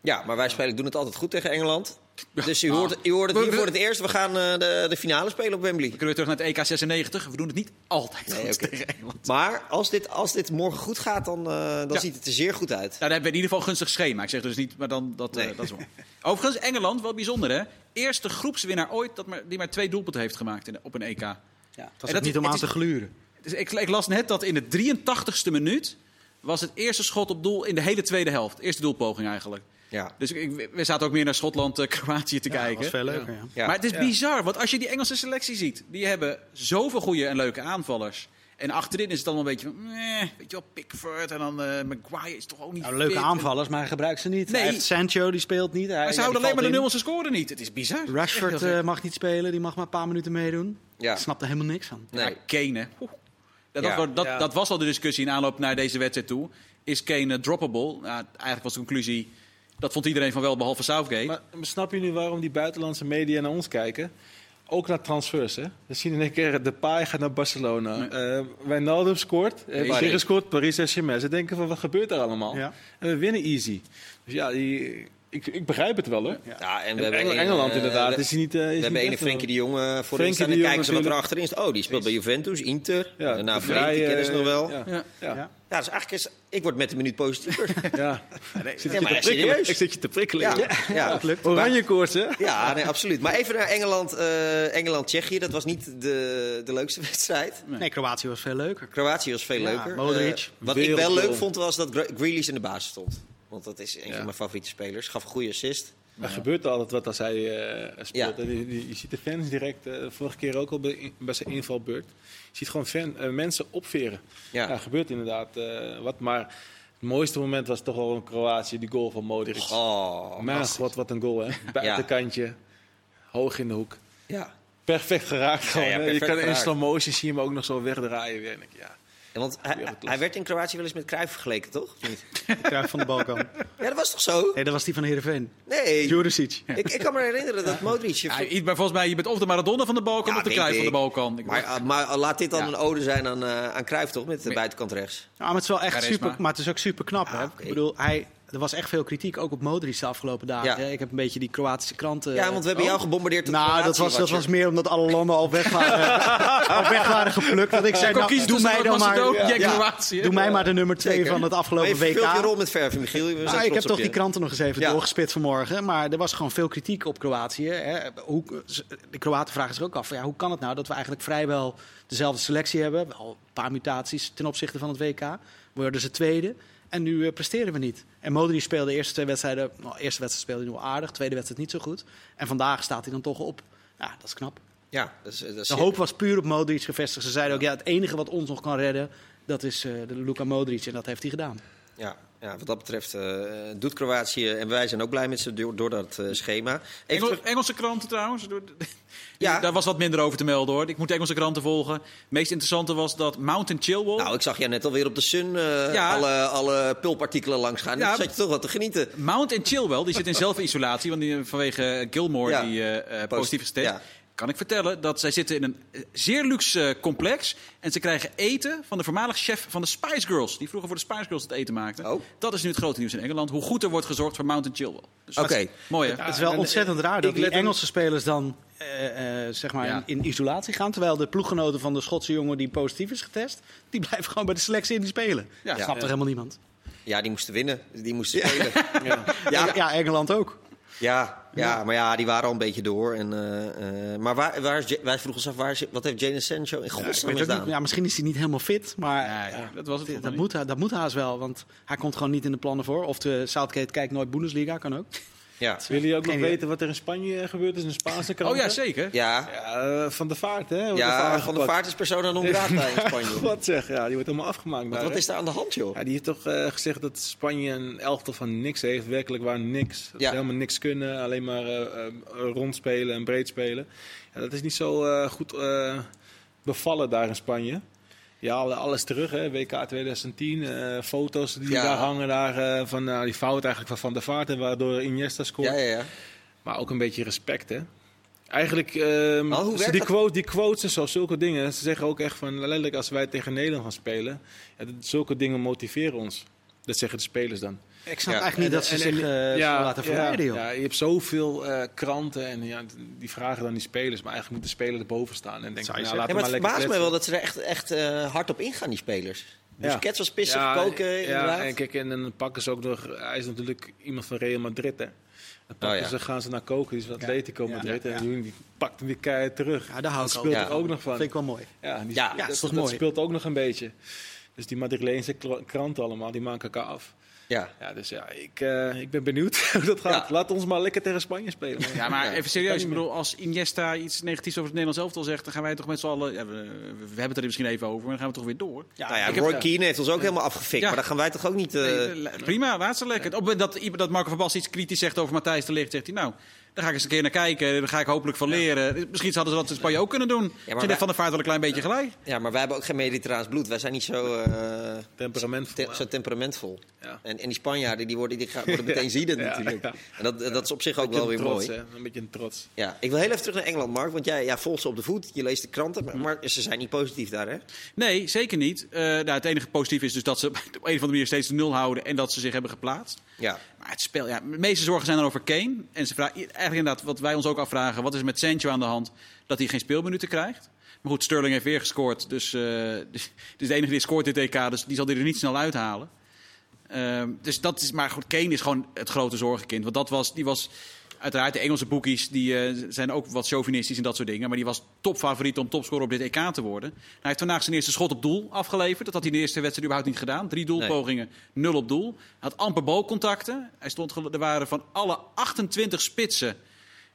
Ja, maar wij spelen, doen het altijd goed tegen Engeland. Dus u Ah. hoort, u hoort het hier voor het eerst. We gaan eh, de, de finale spelen op Wembley. We kunnen weer terug naar het EK 96. We doen het niet altijd Nee, tegen Engeland. Maar als dit, als dit morgen goed gaat, dan, eh, dan Ja. ziet het er zeer goed uit. Nou, dan hebben we in ieder geval een gunstig schema. Ik zeg dus niet, maar dan, dat, dat is wel. Overigens, Engeland, wel bijzonder hè. Eerste groepswinnaar ooit dat maar, die maar twee doelpunten heeft gemaakt in, op een EK. Ja, dat is- niet om aan is- te gluren. Dus ik, ik las net dat in de 83ste minuut was het eerste schot op doel in de hele tweede helft. Eerste doelpoging eigenlijk. Ja. Dus ik, we zaten ook meer naar Schotland, eh, Kroatië te Ja, dat kijken. was veel leuker. Ja. Ja. Maar het is bizar, want als je die Engelse selectie ziet, die hebben zoveel goede en leuke aanvallers. En achterin is het allemaal een beetje van, eh, weet je wel, Pickford en dan eh Maguire is toch ook niet Nou, leuke fit. aanvallers, maar hij gebruikt ze niet. Nee. Hij heeft Sancho, die speelt niet. Hij, Maar ja, ze houden die alleen maar de nummers, scoren niet. Het is bizar. Rashford eh, mag niet spelen, die mag maar een paar minuten meedoen. Ja. Ik snap er helemaal niks van. Nee. Ja, Kane, hè. Dat, Ja. was, dat, Ja. dat was al de discussie in aanloop naar deze wedstrijd toe. Is Kane eh, droppable? Nou, eigenlijk was de conclusie, dat vond iedereen van wel, behalve Southgate. Maar snap je nu waarom die buitenlandse media naar ons kijken? Ook naar transfers, hè? We zien in één keer de Paai gaat naar Barcelona. Eh Wijnaldum scoort. Uh, Paris. Paris scoort, Paris Saint-Germain. Ze denken van, wat gebeurt er allemaal? Ja. En we winnen easy. Dus ja, die, ik, ik begrijp het wel, hoor. Ja, en we En hebben Engel- een, Engeland eh, inderdaad we- is hij niet... eh, is We hebben ene Frenkie de wel- Jong eh, voor Frenkie staan. de En kijken ze wat er achterin staat. Oh, die speelt bij Juventus, Inter. Ja, nou, de die vrije, kennen ze nog wel. Ja, Ja, ja. Dus eigenlijk is... Ik word met de minuut positiever. ja. Ik zit Ja, je maar te prikkelen. serieus? Ik zit je te prikkelen. ja, ja. Oranje koorts, hè? Ja, nee, absoluut. Maar even naar Engeland, eh, Engeland-Tsjechië. Dat was niet de, de leukste wedstrijd. Nee, Kroatië was veel leuker. Kroatië was veel leuker. Modric. Eh, wat ik wel leuk vond, was dat Gre- Grealish in de basis stond. Want dat is een Ja. van mijn favoriete spelers. Gaf een goede assist. Er gebeurt altijd wat als hij eh, speelt. Ja. Die- je ziet de fans direct, eh, vorige keer ook al bij, bij zijn invalbeurt. Je ziet gewoon fan, eh, mensen opveren. Ja. Ja, er gebeurt inderdaad eh, wat. Maar het mooiste moment was toch wel in Kroatië, die goal van Modric. Oh, god, wat een goal hè. Buitenkantje, hoog in de hoek. Ja. Perfect geraakt gewoon. ja, hè. perfect je kan in slow motion zie je hem ook nog zo wegdraaien weer. En ik, ja. Ja, Want hij, werd in Kroatië wel eens met Cruijff vergeleken, toch? De kruif van de Balkan. Ja, dat was toch zo? Nee, dat was die van Heerenveen. Nee. Juricic. Ik, ik kan me herinneren dat Modric... Ja, maar volgens mij, je bent of de Maradona van de balkan Ja, of de Cruijff van de balkan. Ik Maar, maar laat dit dan Ja. een ode zijn aan, eh aan Cruijff, toch? Met de buitenkant rechts. Ja, maar het is wel echt Charisma. super. Maar het is ook super knap. hè? Ah, oké. Ik bedoel, hij, er was echt veel kritiek, ook op Modric de afgelopen dagen. Ja. Ik heb een beetje die Kroatische kranten. Ja, want we hebben Oh. jou gebombardeerd. Nou, dat was, dat Kroatië-watcher. was meer omdat alle landen al weg waren, al weg waren geplukt. Dat ik zei, nou, doe mij dan maar. Kroatië. doe mij maar de nummer twee Zeker. van het afgelopen WK. je rol met verven, Michiel. Ah, ik heb toch je. die kranten nog eens even Ja. doorgespit vanmorgen. Maar er was gewoon veel kritiek op Kroatië. Hè. Hoe, de Kroaten vragen zich ook af, ja, hoe kan het nou dat we eigenlijk vrijwel dezelfde selectie hebben? Al een paar mutaties ten opzichte van het WK. Worden ze tweede. En nu eh, presteren we niet. En Modric speelde de eerste twee wedstrijden... Nou, eerste wedstrijd speelde hij nog aardig. Tweede wedstrijd niet zo goed. En vandaag staat hij dan toch op Ja, dat is knap. Ja, dat is, dat is De hoop was puur op Modric gevestigd. Ze zeiden ook, ja, het enige wat ons nog kan redden, dat is eh, de Luka Modric. En dat heeft hij gedaan. Ja, ja, wat dat betreft eh, doet Kroatië, en wij zijn ook blij met ze door, door dat eh, schema. Engel- terug- Engelse kranten trouwens. Ja. Daar was wat minder over te melden hoor. Ik moet Engelse kranten volgen. Het meest interessante was dat Mountain Chilwell... nou, ik zag jij net alweer op de Sun eh, Ja. alle, alle pulpartikelen langs gaan. Ja. Ja. zat je toch wat te genieten. Mount en Chilwell, die zit in zelfisolatie, want die, vanwege Gilmore Ja. die positief. Ja. Kan ik vertellen dat zij zitten in een eh, zeer luxe eh, complex en ze krijgen eten van de voormalig chef van de Spice Girls, die vroeger voor de Spice Girls het eten maakte. Oh. Dat is nu het grote nieuws in Engeland, hoe goed er wordt gezorgd voor Mount en Chilwell. Dus Oké. dat Mooi hè? het is wel en, ontzettend raar dat die Engelse spelers dan eh, eh, zeg maar Ja. in, in isolatie gaan. Terwijl de ploeggenoten van de Schotse jongen die positief is getest, die blijven gewoon bij de selectie in die spelen. Ja. Ja, snapt er helemaal niemand. Ja, die moesten winnen. Die moesten spelen. Ja. Ja, Ja, Engeland ook. ja, ja, maar ja, die waren al een beetje door. En, eh, eh, maar waar, waar is, wij vroegen ons af, waar is, wat heeft Jadon Sancho in godsnaam gedaan? niet, ja, misschien is hij niet helemaal fit, maar Ja, ja, dat was het dat, moet, dat moet haast wel. Want hij komt gewoon niet in de plannen voor. Of de Southgate kijkt nooit Bundesliga, kan ook. Ja. Willen jullie ook nog weten wat er in Spanje gebeurd is in de Spaanse krant? Oh ja, zeker. Ja, Ja, eh, van de vaart, hè? Ja Van de. Vaart is persona non grata in Spanje. Wat zeg, ja, die wordt helemaal afgemaakt. Wat, daar, wat hè? is daar aan de hand, joh? Ja, die heeft toch eh, gezegd dat Spanje een elftal van niks heeft. Werkelijk waar niks. Dat Ja. helemaal niks kunnen. Alleen maar eh, eh, rondspelen en breed spelen. Ja, dat is niet zo eh, goed eh, bevallen daar in Spanje. Ja, alle- alles terug, hè. WK 2010. eh, foto's die Ja. daar hangen daar, eh, van nou, die fout eigenlijk van Van der Vaart. En waardoor Iniesta scoort. Ja, ja, ja. Maar ook een beetje respect, hè. Eigenlijk, ehm, ze- die, quote, die quotes en zo, zulke dingen. Ze zeggen ook echt van, letterlijk als wij tegen Nederland gaan spelen. Ja, dat- zulke dingen motiveren ons. Dat zeggen de spelers dan. Ik snap Ja. eigenlijk niet dat ze En- zich en- eh, ja, laten verleiden, ja, ja, je hebt zoveel eh, kranten en ja, die vragen dan die spelers. Maar eigenlijk moet de speler erboven staan en denken, ja, zeggen. laten Ja, we maar maar het verbaast mij wel dat ze er echt, echt eh, hard op ingaan, die spelers. Ja. Busquets was pissig, Ja, koken, inderdaad. Ja, en kijk, en dan pakken ze ook nog... Hij is natuurlijk iemand van Real Madrid, hè. Dan pakken Oh, ja. ze, gaan ze naar koken, die is Atletico Ja, Madrid. ja, ja. En die, pakt hem weer keihard terug. Ja, daar hou ik Dat ook speelt Ja. er ook nog van. Dat vind ik wel mooi. Ja, die, Ja, dat, ja, is toch dat mooi? speelt ook nog een beetje. Dus die Madrileense kranten allemaal, die maken elkaar af. Ja. Ja, dus ja, ik, eh, ik ben benieuwd hoe dat gaat. Ja. Laat ons maar lekker tegen Spanje spelen. Ja, maar Ja. even serieus. Ik bedoel, als Iniesta iets negatiefs over het Nederlands elftal zegt, dan gaan wij toch met z'n allen... Ja, we, we hebben het er misschien even over, maar dan gaan we toch weer door. Ja, nou ja, ik heb- Roy Keane heeft ons ook helemaal afgefikt. Ja. Maar dan gaan wij toch ook niet... eh, Nee, prima, laat ze lekker. Op dat, dat Marco van Basten iets kritisch zegt over Matthijs de Ligt, zegt hij nou, daar ga ik eens een keer naar kijken. Daar ga ik hopelijk van leren. Misschien hadden ze dat in Spanje ook kunnen doen. Wij- heeft Van der Vaart wel een klein beetje gelijk. ja, maar wij hebben ook geen mediterraans bloed. Wij zijn niet zo, eh, Temperament. te- zo temperamentvol. Ja. En, en die Spanjaarden die worden, die gaan, worden meteen ziedend Ja, natuurlijk. ja. En dat, dat is op zich ook Beetje wel weer trots, mooi. Hè? Een beetje een trots. Ja, ik wil heel even terug naar Engeland, Mark. Want jij ja, volgt ze op de voet. Je leest de kranten. Maar, maar ze zijn niet positief daar, hè? Nee, zeker niet. Eh, nou, het enige positief is dus dat ze op een of andere manier steeds de nul houden en dat ze zich hebben geplaatst. Ja. Het spel, ja, de meeste zorgen zijn dan over Kane. En ze vragen, eigenlijk inderdaad, wat wij ons ook afvragen, wat is met Sancho aan de hand dat hij geen speelminuten krijgt? Maar goed, Sterling heeft weer gescoord. Dus, dus de enige die scoort dit EK, dus die zal die er niet snel uithalen. Ehm, dus dat is, maar goed, Kane is gewoon het grote zorgenkind. Want dat was, die was uiteraard de Engelse boekies, die eh, zijn ook wat chauvinistisch en dat soort dingen. Maar die was topfavoriet om topscorer op dit EK te worden. Hij heeft vandaag zijn eerste schot op doel afgeleverd. Dat had hij in de eerste wedstrijd überhaupt niet gedaan. Drie doelpogingen, nul op doel. Hij had amper balcontacten. Hij stond, er waren van alle 28 spitsen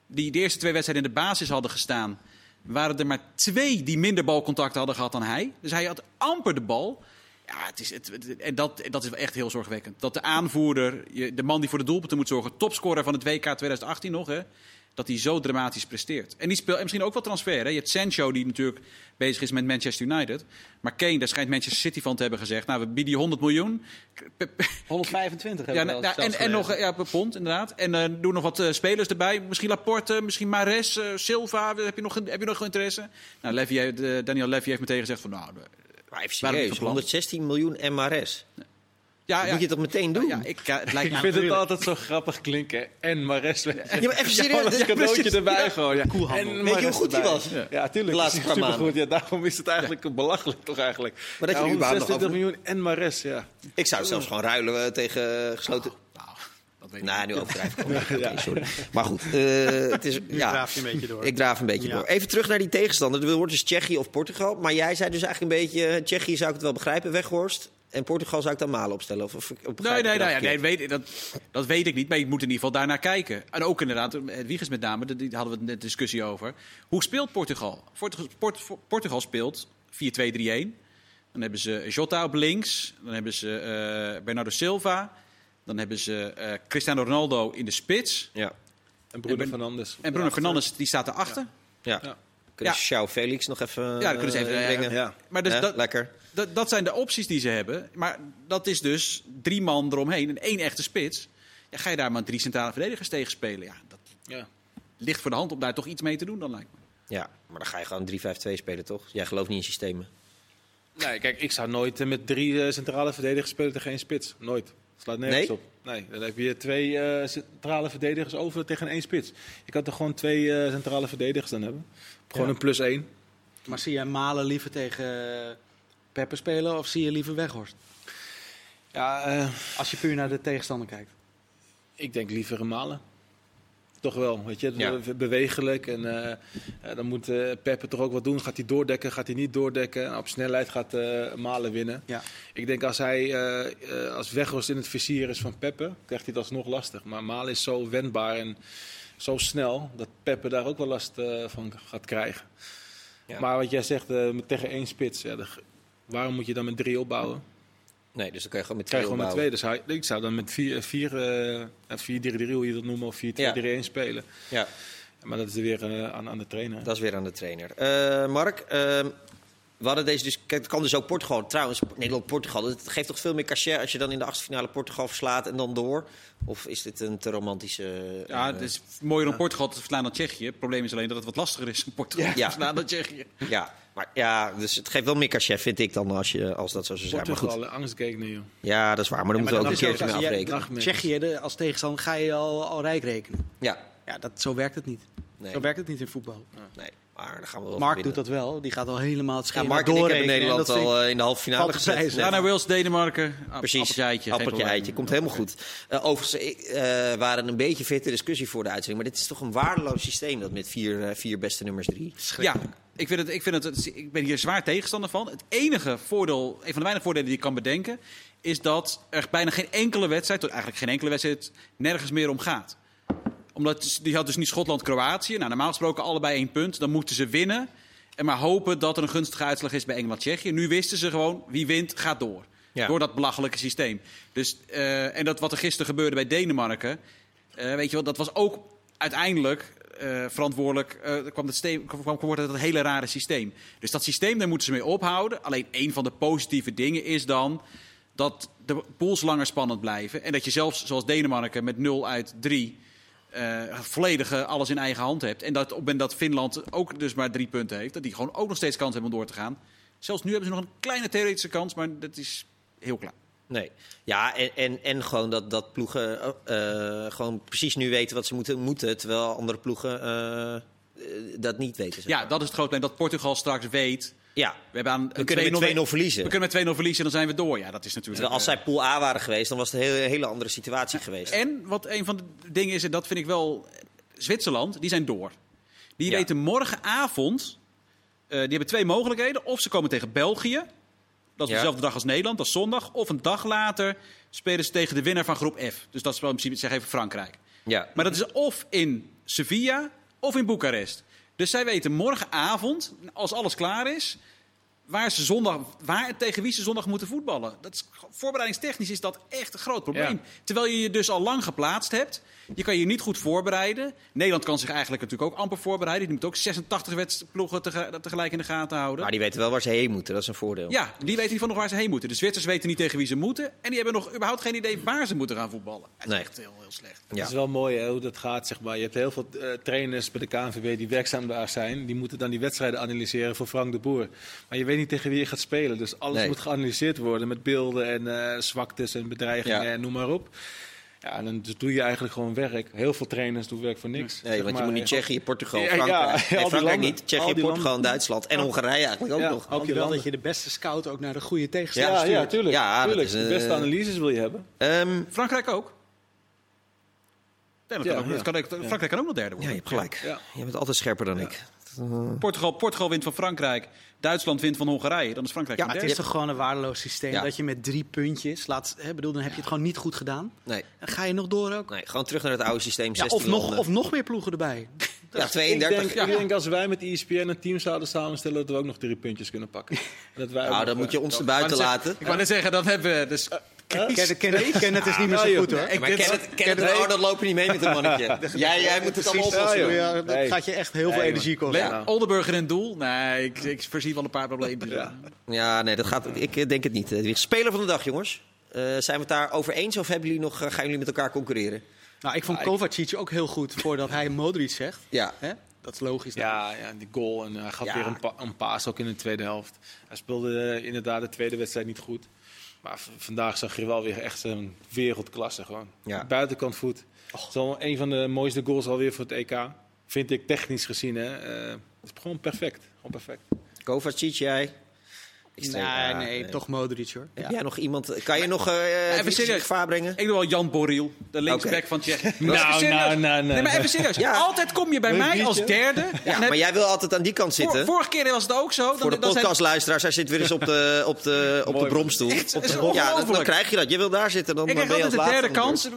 die de eerste twee wedstrijden in de basis hadden gestaan, waren er maar twee die minder balcontacten hadden gehad dan hij. Dus hij had amper de bal. Ja, het is, het, het- en dat, dat is echt heel zorgwekkend. Dat de aanvoerder, de man die voor de doelpunten moet zorgen, topscorer van het WK 2018 nog, hè, dat hij zo dramatisch presteert. En die speelt en misschien ook wel transfer. Hè. Je hebt Sancho, die natuurlijk bezig is met Manchester United. Maar Kane, daar schijnt Manchester City van te hebben gezegd. Nou, we bieden je 100 miljoen. 125 heb Ja, ik wel nou, zelfs en, en nog ja, per pond, inderdaad. En eh doe nog wat eh, spelers erbij. Misschien Laporte, misschien Mares, eh, Silva. Heb je, nog, heb je nog interesse? Nou, Levy, Daniel Levy heeft meteen gezegd van... Nou, Maar even Waarom serieus, niet van plan? 116 miljoen MRS. ja, Dat ja, moet je toch meteen doen? ja, ik, het lijkt Ik vind het altijd zo grappig klinken. En Mares. Ja, maar even serieus. dit- cadeautje erbij gewoon. Ja. En Weet je hoe goed hij erbij. was? Ja, ja tuurlijk. De laatste is paar hij maanden. supergoed. Ja, daarom is het eigenlijk belachelijk toch eigenlijk. Maar dat je ja, er überhaupt nog 126 over- miljoen en Mares, ja. Ik zou het zelfs gewoon ruilen eh, tegen gesloten... Nou, dat weet ik Nou, niet. nu overdrijf ik sorry. Maar goed, eh, het is, ja, draaf je een beetje door. ik draaf een beetje Ja. door. Even terug naar die tegenstander. Er wordt dus Tsjechië of Portugal. Maar jij zei dus eigenlijk een beetje, Tsjechië zou ik het wel begrijpen, Weghorst. En Portugal zou ik dan Malen opstellen? Of, of, of Nee, nee, nee, nee, weet, dat, dat weet ik niet. Maar je moet in ieder geval daarnaar kijken. En ook inderdaad, Wiegers met name, daar hadden we net discussie over. Hoe speelt Portugal? Portugal, Port, Portugal speelt 4-2-3-1. Dan hebben ze Jota op links. Dan hebben ze uh, Bernardo Silva. Dan hebben ze uh, Cristiano Ronaldo in de spits. Ja. En Bruno Fernandes. En Bruno Fernandes, die staat erachter. Ja. ja. ja. Kunnen ze Felix nog even Ja, dat kunnen ze even brengen. Ja. Maar dus dat, lekker. Dat, dat zijn de opties die ze hebben. Maar dat is dus drie man eromheen en één echte spits. Ja, ga je daar maar drie centrale verdedigers tegen spelen? Ja, dat ja. ligt voor de hand om daar toch iets mee te doen dan lijkt me. Ja, maar dan ga je gewoon 3-5-2 spelen toch? Jij gelooft niet in systemen. Nee, kijk, ik zou nooit met drie centrale verdedigers spelen tegen één spits. Nooit. Slaat nergens nee? op. Nee, dan heb je twee uh, centrale verdedigers over tegen één spits. Je kan toch gewoon twee uh, centrale verdedigers dan hebben? Gewoon ja. een plus één. Maar zie jij Malen liever tegen Peppe spelen of zie je liever Weghorst? Ja, Als je puur naar de tegenstander kijkt. Ik denk liever een Malen. Toch wel, weet je, ja. bewegelijk. En uh, uh, dan moet uh, Peppe toch ook wat doen. Gaat hij doordekken, gaat hij niet doordekken? En op snelheid gaat Malen winnen. Ja. Ik denk als hij als Weghorst in het vizier is van Peppe, krijgt hij het alsnog lastig. Maar Malen is zo wendbaar en zo snel dat Peppe daar ook wel last van gaat krijgen. Ja. Maar wat jij zegt, tegen één spits, ja, waarom moet je dan met drie opbouwen? Nee, dus dan kan je gewoon met twee gewoon met twee. Dus hij, ik zou dan met 4-3-3, uh, hoe je dat noemt, of 4-2-3-1 ja. spelen. Ja. Maar dat is weer uh, aan, aan de trainer. Dat is weer aan de trainer. Uh, Mark, uh, we hadden deze dus, kijk, het kan dus ook Portugal. Trouwens, Nederland-Portugal, het geeft toch veel meer cachet als je dan in de achtste finale Portugal verslaat en dan door? Of is dit een te romantische... Ja, het is mooier om Portugal te verslaan dan Tsjechië. Het probleem is alleen dat het wat lastiger is om Portugal ja. te verslaan dan Tsjechië. Ja, maar ja, dus het geeft wel meer cachet, vind ik dan, als, je, als dat zo zou zijn. Portugal, maar goed. angstgekeken, joh. Ja, dat is waar, maar dan ja, moeten we ook een keertje mee afrekenen. Tsjechië als tegenstander ga je al, al rijk rekenen. Ja. Ja, dat, zo werkt het niet. Nee. Zo werkt het niet in voetbal. Nee. Maar dan gaan we wel Mark doet dat wel. Die gaat al helemaal het schema ja, Mark door. in Nederland al in de halve finale gezet. Ja, naar Wales, Denemarken. Precies. Appeltje eitje. Appeltje eitje. Komt helemaal goed. Uh, overigens uh, waren een beetje fitte discussie voor de uitzending. Maar dit is toch een waardeloos systeem dat met vier, uh, vier beste nummers drie. Ja, ik, vind het, ik, vind het, ik ben hier zwaar tegenstander van. Het enige voordeel, een van de weinige voordelen die ik kan bedenken, is dat er bijna geen enkele wedstrijd, tot eigenlijk geen enkele wedstrijd, nergens meer om gaat omdat die had dus niet Schotland-Kroatië. Nou, normaal gesproken allebei één punt. Dan moeten ze winnen. En maar hopen dat er een gunstige uitslag is bij Engeland-Tsjechië. Nu wisten ze gewoon, wie wint, gaat door. Ja. Door dat belachelijke systeem. Dus, uh, en dat wat er gisteren gebeurde bij Denemarken. Uh, weet je wel, dat was ook uiteindelijk uh, verantwoordelijk. kwam het kwam, kwam dat hele rare systeem. Dus dat systeem, daar moeten ze mee ophouden. Alleen een van de positieve dingen is dan dat de pools langer spannend blijven. En dat je zelfs, zoals Denemarken, met 0 uit 3 uh, volledig alles in eigen hand hebt. En dat op het moment dat Finland ook dus maar drie punten heeft, dat die gewoon ook nog steeds kans hebben om door te gaan. Zelfs nu hebben ze nog een kleine theoretische kans, maar dat is heel klaar. Nee. Ja, en, en, en gewoon dat, dat ploegen uh, gewoon precies nu weten wat ze moeten, moeten terwijl andere ploegen dat niet weten. Zeg maar. Ja, dat is het grote probleem. Dat Portugal straks weet ja, we, hebben aan we kunnen met 2-0 verliezen. We kunnen met 2-0 verliezen en dan zijn we door. Ja, dat is natuurlijk. Als zij pool A waren geweest, dan was het een hele, hele andere situatie ja, geweest. En wat een van de dingen is, en dat vind ik wel. Zwitserland, die zijn door. Die ja. weten morgenavond. Uh, die hebben twee mogelijkheden. Of ze komen tegen België. Dat is ja. dezelfde dag als Nederland, dat is zondag. Of een dag later spelen ze tegen de winnaar van groep F. Dus dat is wel in principe, zeg even Frankrijk. Ja. Maar dat is of in Sevilla of in Boekarest. Dus zij weten morgenavond, als alles klaar is, waar, ze zondag, waar tegen wie ze zondag moeten voetballen. Dat is, voorbereidingstechnisch is dat echt een groot probleem. Ja. Terwijl je je dus al lang geplaatst hebt. Je kan je niet goed voorbereiden. Nederland kan zich eigenlijk natuurlijk ook amper voorbereiden. Die moet ook 86 wedstrijden tegelijk in de gaten houden. Maar die weten wel waar ze heen moeten, dat is een voordeel. Ja, die weten van nog waar ze heen moeten. De Zwitsers weten niet tegen wie ze moeten. En die hebben nog überhaupt geen idee waar ze moeten gaan voetballen. Dat is nee. echt heel, heel slecht. Ja. Het is wel mooi hè, hoe dat gaat. Zeg maar. Je hebt heel veel uh, trainers bij de KNVB die werkzaam daar zijn. Die moeten dan die wedstrijden analyseren voor Frank de Boer. Maar je weet niet tegen wie je gaat spelen. Dus alles Nee. moet geanalyseerd worden met beelden en eh, zwaktes en bedreigingen Ja. en noem maar op. Ja, en dan dus doe je eigenlijk gewoon werk. Heel veel trainers doen werk voor niks. Nee, zeg want je moet niet Tsjechië, Portugal, Ja, ja, Frankrijk. nee, Frankrijk landen. niet. Tsjechië, Portugal en landen. Duitsland. En Hongarije eigenlijk ook Ja. nog. Hoop je wel dat je de beste scout ook naar de goede tegenstander Ja, stuurt. ja, tuurlijk. Ja, dat tuurlijk. is, de eh, beste analyses wil je hebben. Ehm, Frankrijk ook. Ja, dat Ja, kan ook, ja. dat kan ook- Frankrijk kan ook nog derde ja, worden. je hebt gelijk. Ja. Je bent altijd scherper dan Ik. Portugal, Portugal wint van Frankrijk. Duitsland wint van Hongarije. Dan is Frankrijk Ja, het is toch gewoon een waardeloos systeem Ja. dat je met drie puntjes laat. Hè, bedoel, dan heb je het gewoon niet goed gedaan. Nee, ga je nog door ook. nee, gewoon terug naar het oude systeem. Ja, 16 of, nog, of nog meer ploegen erbij. ja, Ik 32. denk, ik denk als wij met ESPN een team zouden samenstellen, dat we ook nog drie puntjes kunnen pakken. En Dat wij ook Nou, dan moet je ons dat- er buiten Ik wou net laten. Ik wou net zeggen, dan hebben we... Dus, Ken het is niet meer zo joh. goed hoor. Maar Kenneth, en Arnold lopen niet mee met een mannetje. jij, jij moet het allemaal oplossen. dat gaat je echt heel veel energie kosten. Oldenburger in doel? Nee, ik, ik voorzie wel een paar problemen. Ja. Nee, dat gaat, ik denk het niet. Eh, Speler van de dag, jongens. Eh, zijn we het daar over eens of hebben jullie nog, eh, gaan jullie met elkaar concurreren? Nou, ik vond Kovacic ook heel goed voordat hij Modric zegt. Ja. Hè? Dat is logisch. Ja, ja, die goal. En hij gaf Ja. weer een, pa een paas ook in de tweede helft. Hij speelde inderdaad de tweede wedstrijd niet goed. Maar vandaag zag je wel weer echt zijn wereldklasse gewoon. Ja. Buitenkant voet. Een van de mooiste goals alweer voor het EK. Vind ik technisch gezien. Hè. Eh, het is gewoon perfect. Gewoon perfect. Kovacic, jij? Ik Nee, nee, toch Modric hoor. Heb jij nog iemand? Kan je nog eh Even uh, serieus. gevaar brengen? Ik doe wel Jan Borriel, de linksback Oké. van Tsjechië. Nou, nou, nou, nou. Nee, maar even serieus. Ja. Altijd kom je bij mij als derde. Ja, maar jij wil altijd aan die kant vor- zitten. vorige keer was het ook zo. Dan, Voor de podcastluisteraars, hij zit weer eens op de, op de, op de bromstoel. De- ja, dan, krijg je dat. Je wil daar zitten, dan, Ik krijg ben je altijd als de laatste derde aan de kans.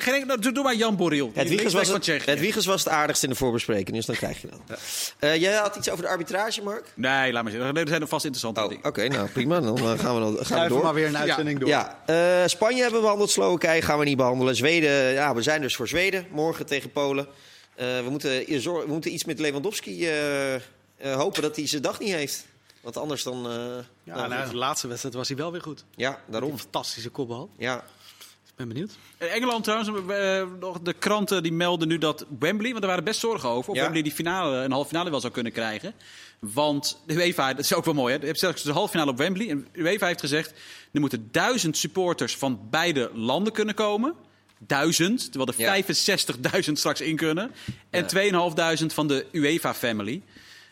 Waarbij, enkel- doe, doe maar Jan Borriel. die Het Wiegers, linksback was van het, Tsjechië. het Wiegers was het aardigst in de voorbespreking, dus dan krijg je dat. Eh, jij had iets over de arbitrage, Mark? Nee, laat maar zitten. Er zijn nog vast interessante Oh, oké, dingen. Nou prima. Dan eh, gaan we, dan, gaan we door. maar weer een uitzending door. Ja, eh, Spanje hebben we behandeld, Slowakije gaan we niet behandelen. Zweden, ja, we zijn dus voor Zweden, morgen tegen Polen. Eh, we, moeten, we moeten iets met Lewandowski eh, eh, hopen dat hij zijn dag niet heeft. Want anders dan... eh, Ja, nou, nou, de laatste wedstrijd was hij wel weer goed. ja, daarom. Een fantastische kopbal. Ja. Ik ben benieuwd. In Engeland trouwens, nog de kranten die melden nu dat Wembley, want er waren best zorgen over, of Ja. Wembley die finale, een halve finale wel zou kunnen krijgen. Want de UEFA, dat is ook wel mooi, hè? je hebt zelfs de halve finale op Wembley. En de UEFA heeft gezegd, er moeten duizend supporters van beide landen kunnen komen. Duizend, terwijl er Ja. 65.000 straks in kunnen. En 2.500 van de UEFA-family.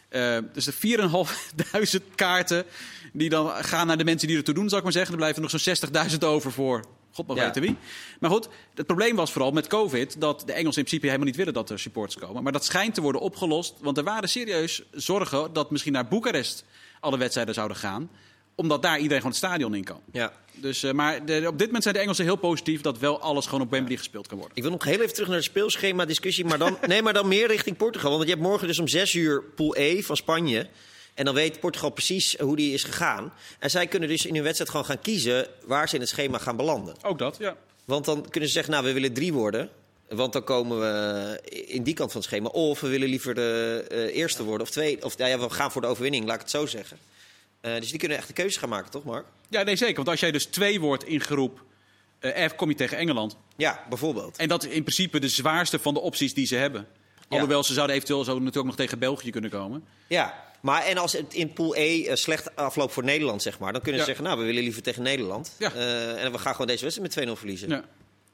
Eh, dus de 4.500 kaarten die dan gaan naar de mensen die er toe doen, zou ik maar zeggen. Er blijven nog zo'n 60.000 over voor god mag Ja. weten wie. Maar goed, het probleem was vooral met COVID dat de Engelsen in principe helemaal niet willen dat er supporters komen. Maar dat schijnt te worden opgelost, want er waren serieus zorgen dat misschien naar Boekarest alle wedstrijden zouden gaan omdat daar iedereen gewoon het stadion in kan. ja. Dus, eh, maar de- op dit moment zijn de Engelsen heel positief dat wel alles gewoon op Wembley gespeeld kan worden. Ik wil nog heel even terug naar de speelschema discussie. Maar dan, nee, maar dan meer richting Portugal. Want je hebt morgen dus om 6 uur Pool E van Spanje. En dan weet Portugal precies hoe die is gegaan. En zij kunnen dus in hun wedstrijd gewoon gaan kiezen waar ze in het schema gaan belanden. Ook dat, ja. Want dan kunnen ze zeggen, nou, we willen drie worden. Want dan komen we in die kant van het schema. Of we willen liever de eh, eerste worden. Of twee. Of nou ja, we gaan voor de overwinning, laat ik het zo zeggen. Eh, dus die kunnen echt de keuze gaan maken, toch, Mark? Ja, nee, zeker. Want als jij dus twee wordt in groep eh, F, kom je tegen Engeland. Ja, bijvoorbeeld. En dat is in principe de zwaarste van de opties die ze hebben. Alhoewel ze zouden eventueel zo natuurlijk ook nog tegen België kunnen komen. Ja, maar en als het in Pool E eh, slecht afloopt voor Nederland, zeg maar, dan kunnen ze Ja. zeggen, nou, we willen liever tegen Nederland. Ja. Eh, en we gaan gewoon deze wedstrijd met 2-0 verliezen. Ja.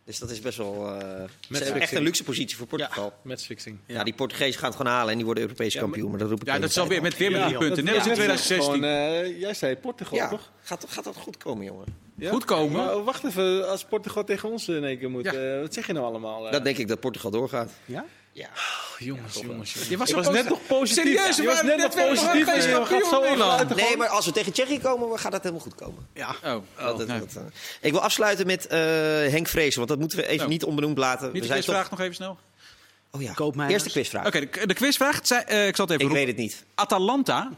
Dus dat is best wel eh, Met echt een luxe positie voor Portugal. Matchfixing. Ja. die Portugezen gaan het gewoon halen en die worden Europees kampioen. Maar dat roep ik Ja, dat is hele alweer tijd met weer met Ja, drie punten. Net als in ja, 2016. Gewoon, eh, jij zei Portugal, al. Ja, toch? gaat, gaat dat goed komen, jongen? Ja? Goed komen. Maar wacht even, als Portugal tegen ons in één keer moet. Ja. wat zeg je nou allemaal? eh? Dat denk ik dat Portugal doorgaat. Ja? Ja. Oh, jongens, jongens, jongens. Je was was net positief. nog positief. Serieus, je was net nog positief. Europees en je gaat kampioen zo Nee, maar als we tegen Tsjechië komen, gaat dat helemaal goed komen. Ja. Oh, Dat- dat- nee. dat, eh. Ik wil afsluiten met eh, Henk Vrezen, want dat moeten we even Nou. niet onbenoemd laten. Niet we de zijn quizvraag nog even snel. Oh ja, eerste quizvraag. Oké, de, de quizvraag. Eh, ik zal het even Ik roepen. weet het niet. Atalanta,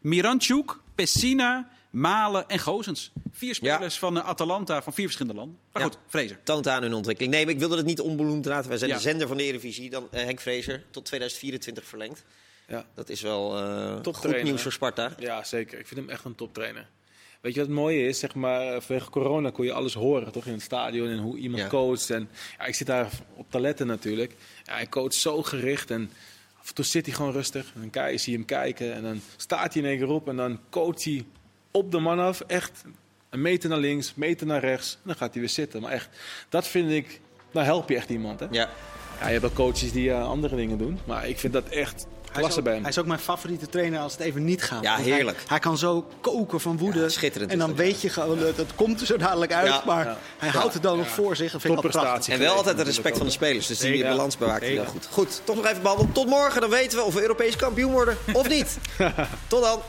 Miranchuk, Pessina, Malen en Gozens. Vier spelers van eh, Atalanta van vier verschillende landen. Maar Ja. goed, Fraser. toont aan hun ontwikkeling. Nee, maar ik wilde het niet onbeloemd laten. Wij zijn Ja. de zender van de Eredivisie. Dan eh, Henk Vrezer tot 2024 verlengd. Ja. Dat is wel eh goed nieuws hè? voor Sparta. Ja, zeker. Ik vind hem echt een toptrainer. Weet je wat het mooie is? Zeg maar, vanwege corona kon je alles horen, toch? In het stadion en hoe iemand Ja. coacht. En, ja, ik zit daar op talenten natuurlijk. Ja, hij coacht zo gericht en af en toe zit hij gewoon rustig. En dan zie je hem kijken en dan staat hij in één keer op en dan coacht hij op de man af. Echt een meter naar links, een meter naar rechts. En dan gaat hij weer zitten. Maar echt, dat vind ik, nou help je echt iemand. Hè? Ja. Ja, je hebt wel coaches die eh, andere dingen doen. Maar ik vind dat echt Hij is, ook, hij is ook mijn favoriete trainer als het even niet gaat. Ja, heerlijk. Hij, hij, kan zo koken van woede. Ja, schitterend. En dan weet je gewoon, dat het komt er zo dadelijk uit. Ja, maar hij houdt het dan nog voor zich. Dat vind ik. En wel altijd de respect van de spelers. Dus die balans bewaakt hij wel goed. Goed, toch nog even behandeld. Tot morgen, dan weten we of we Europees kampioen worden of niet. Tot dan.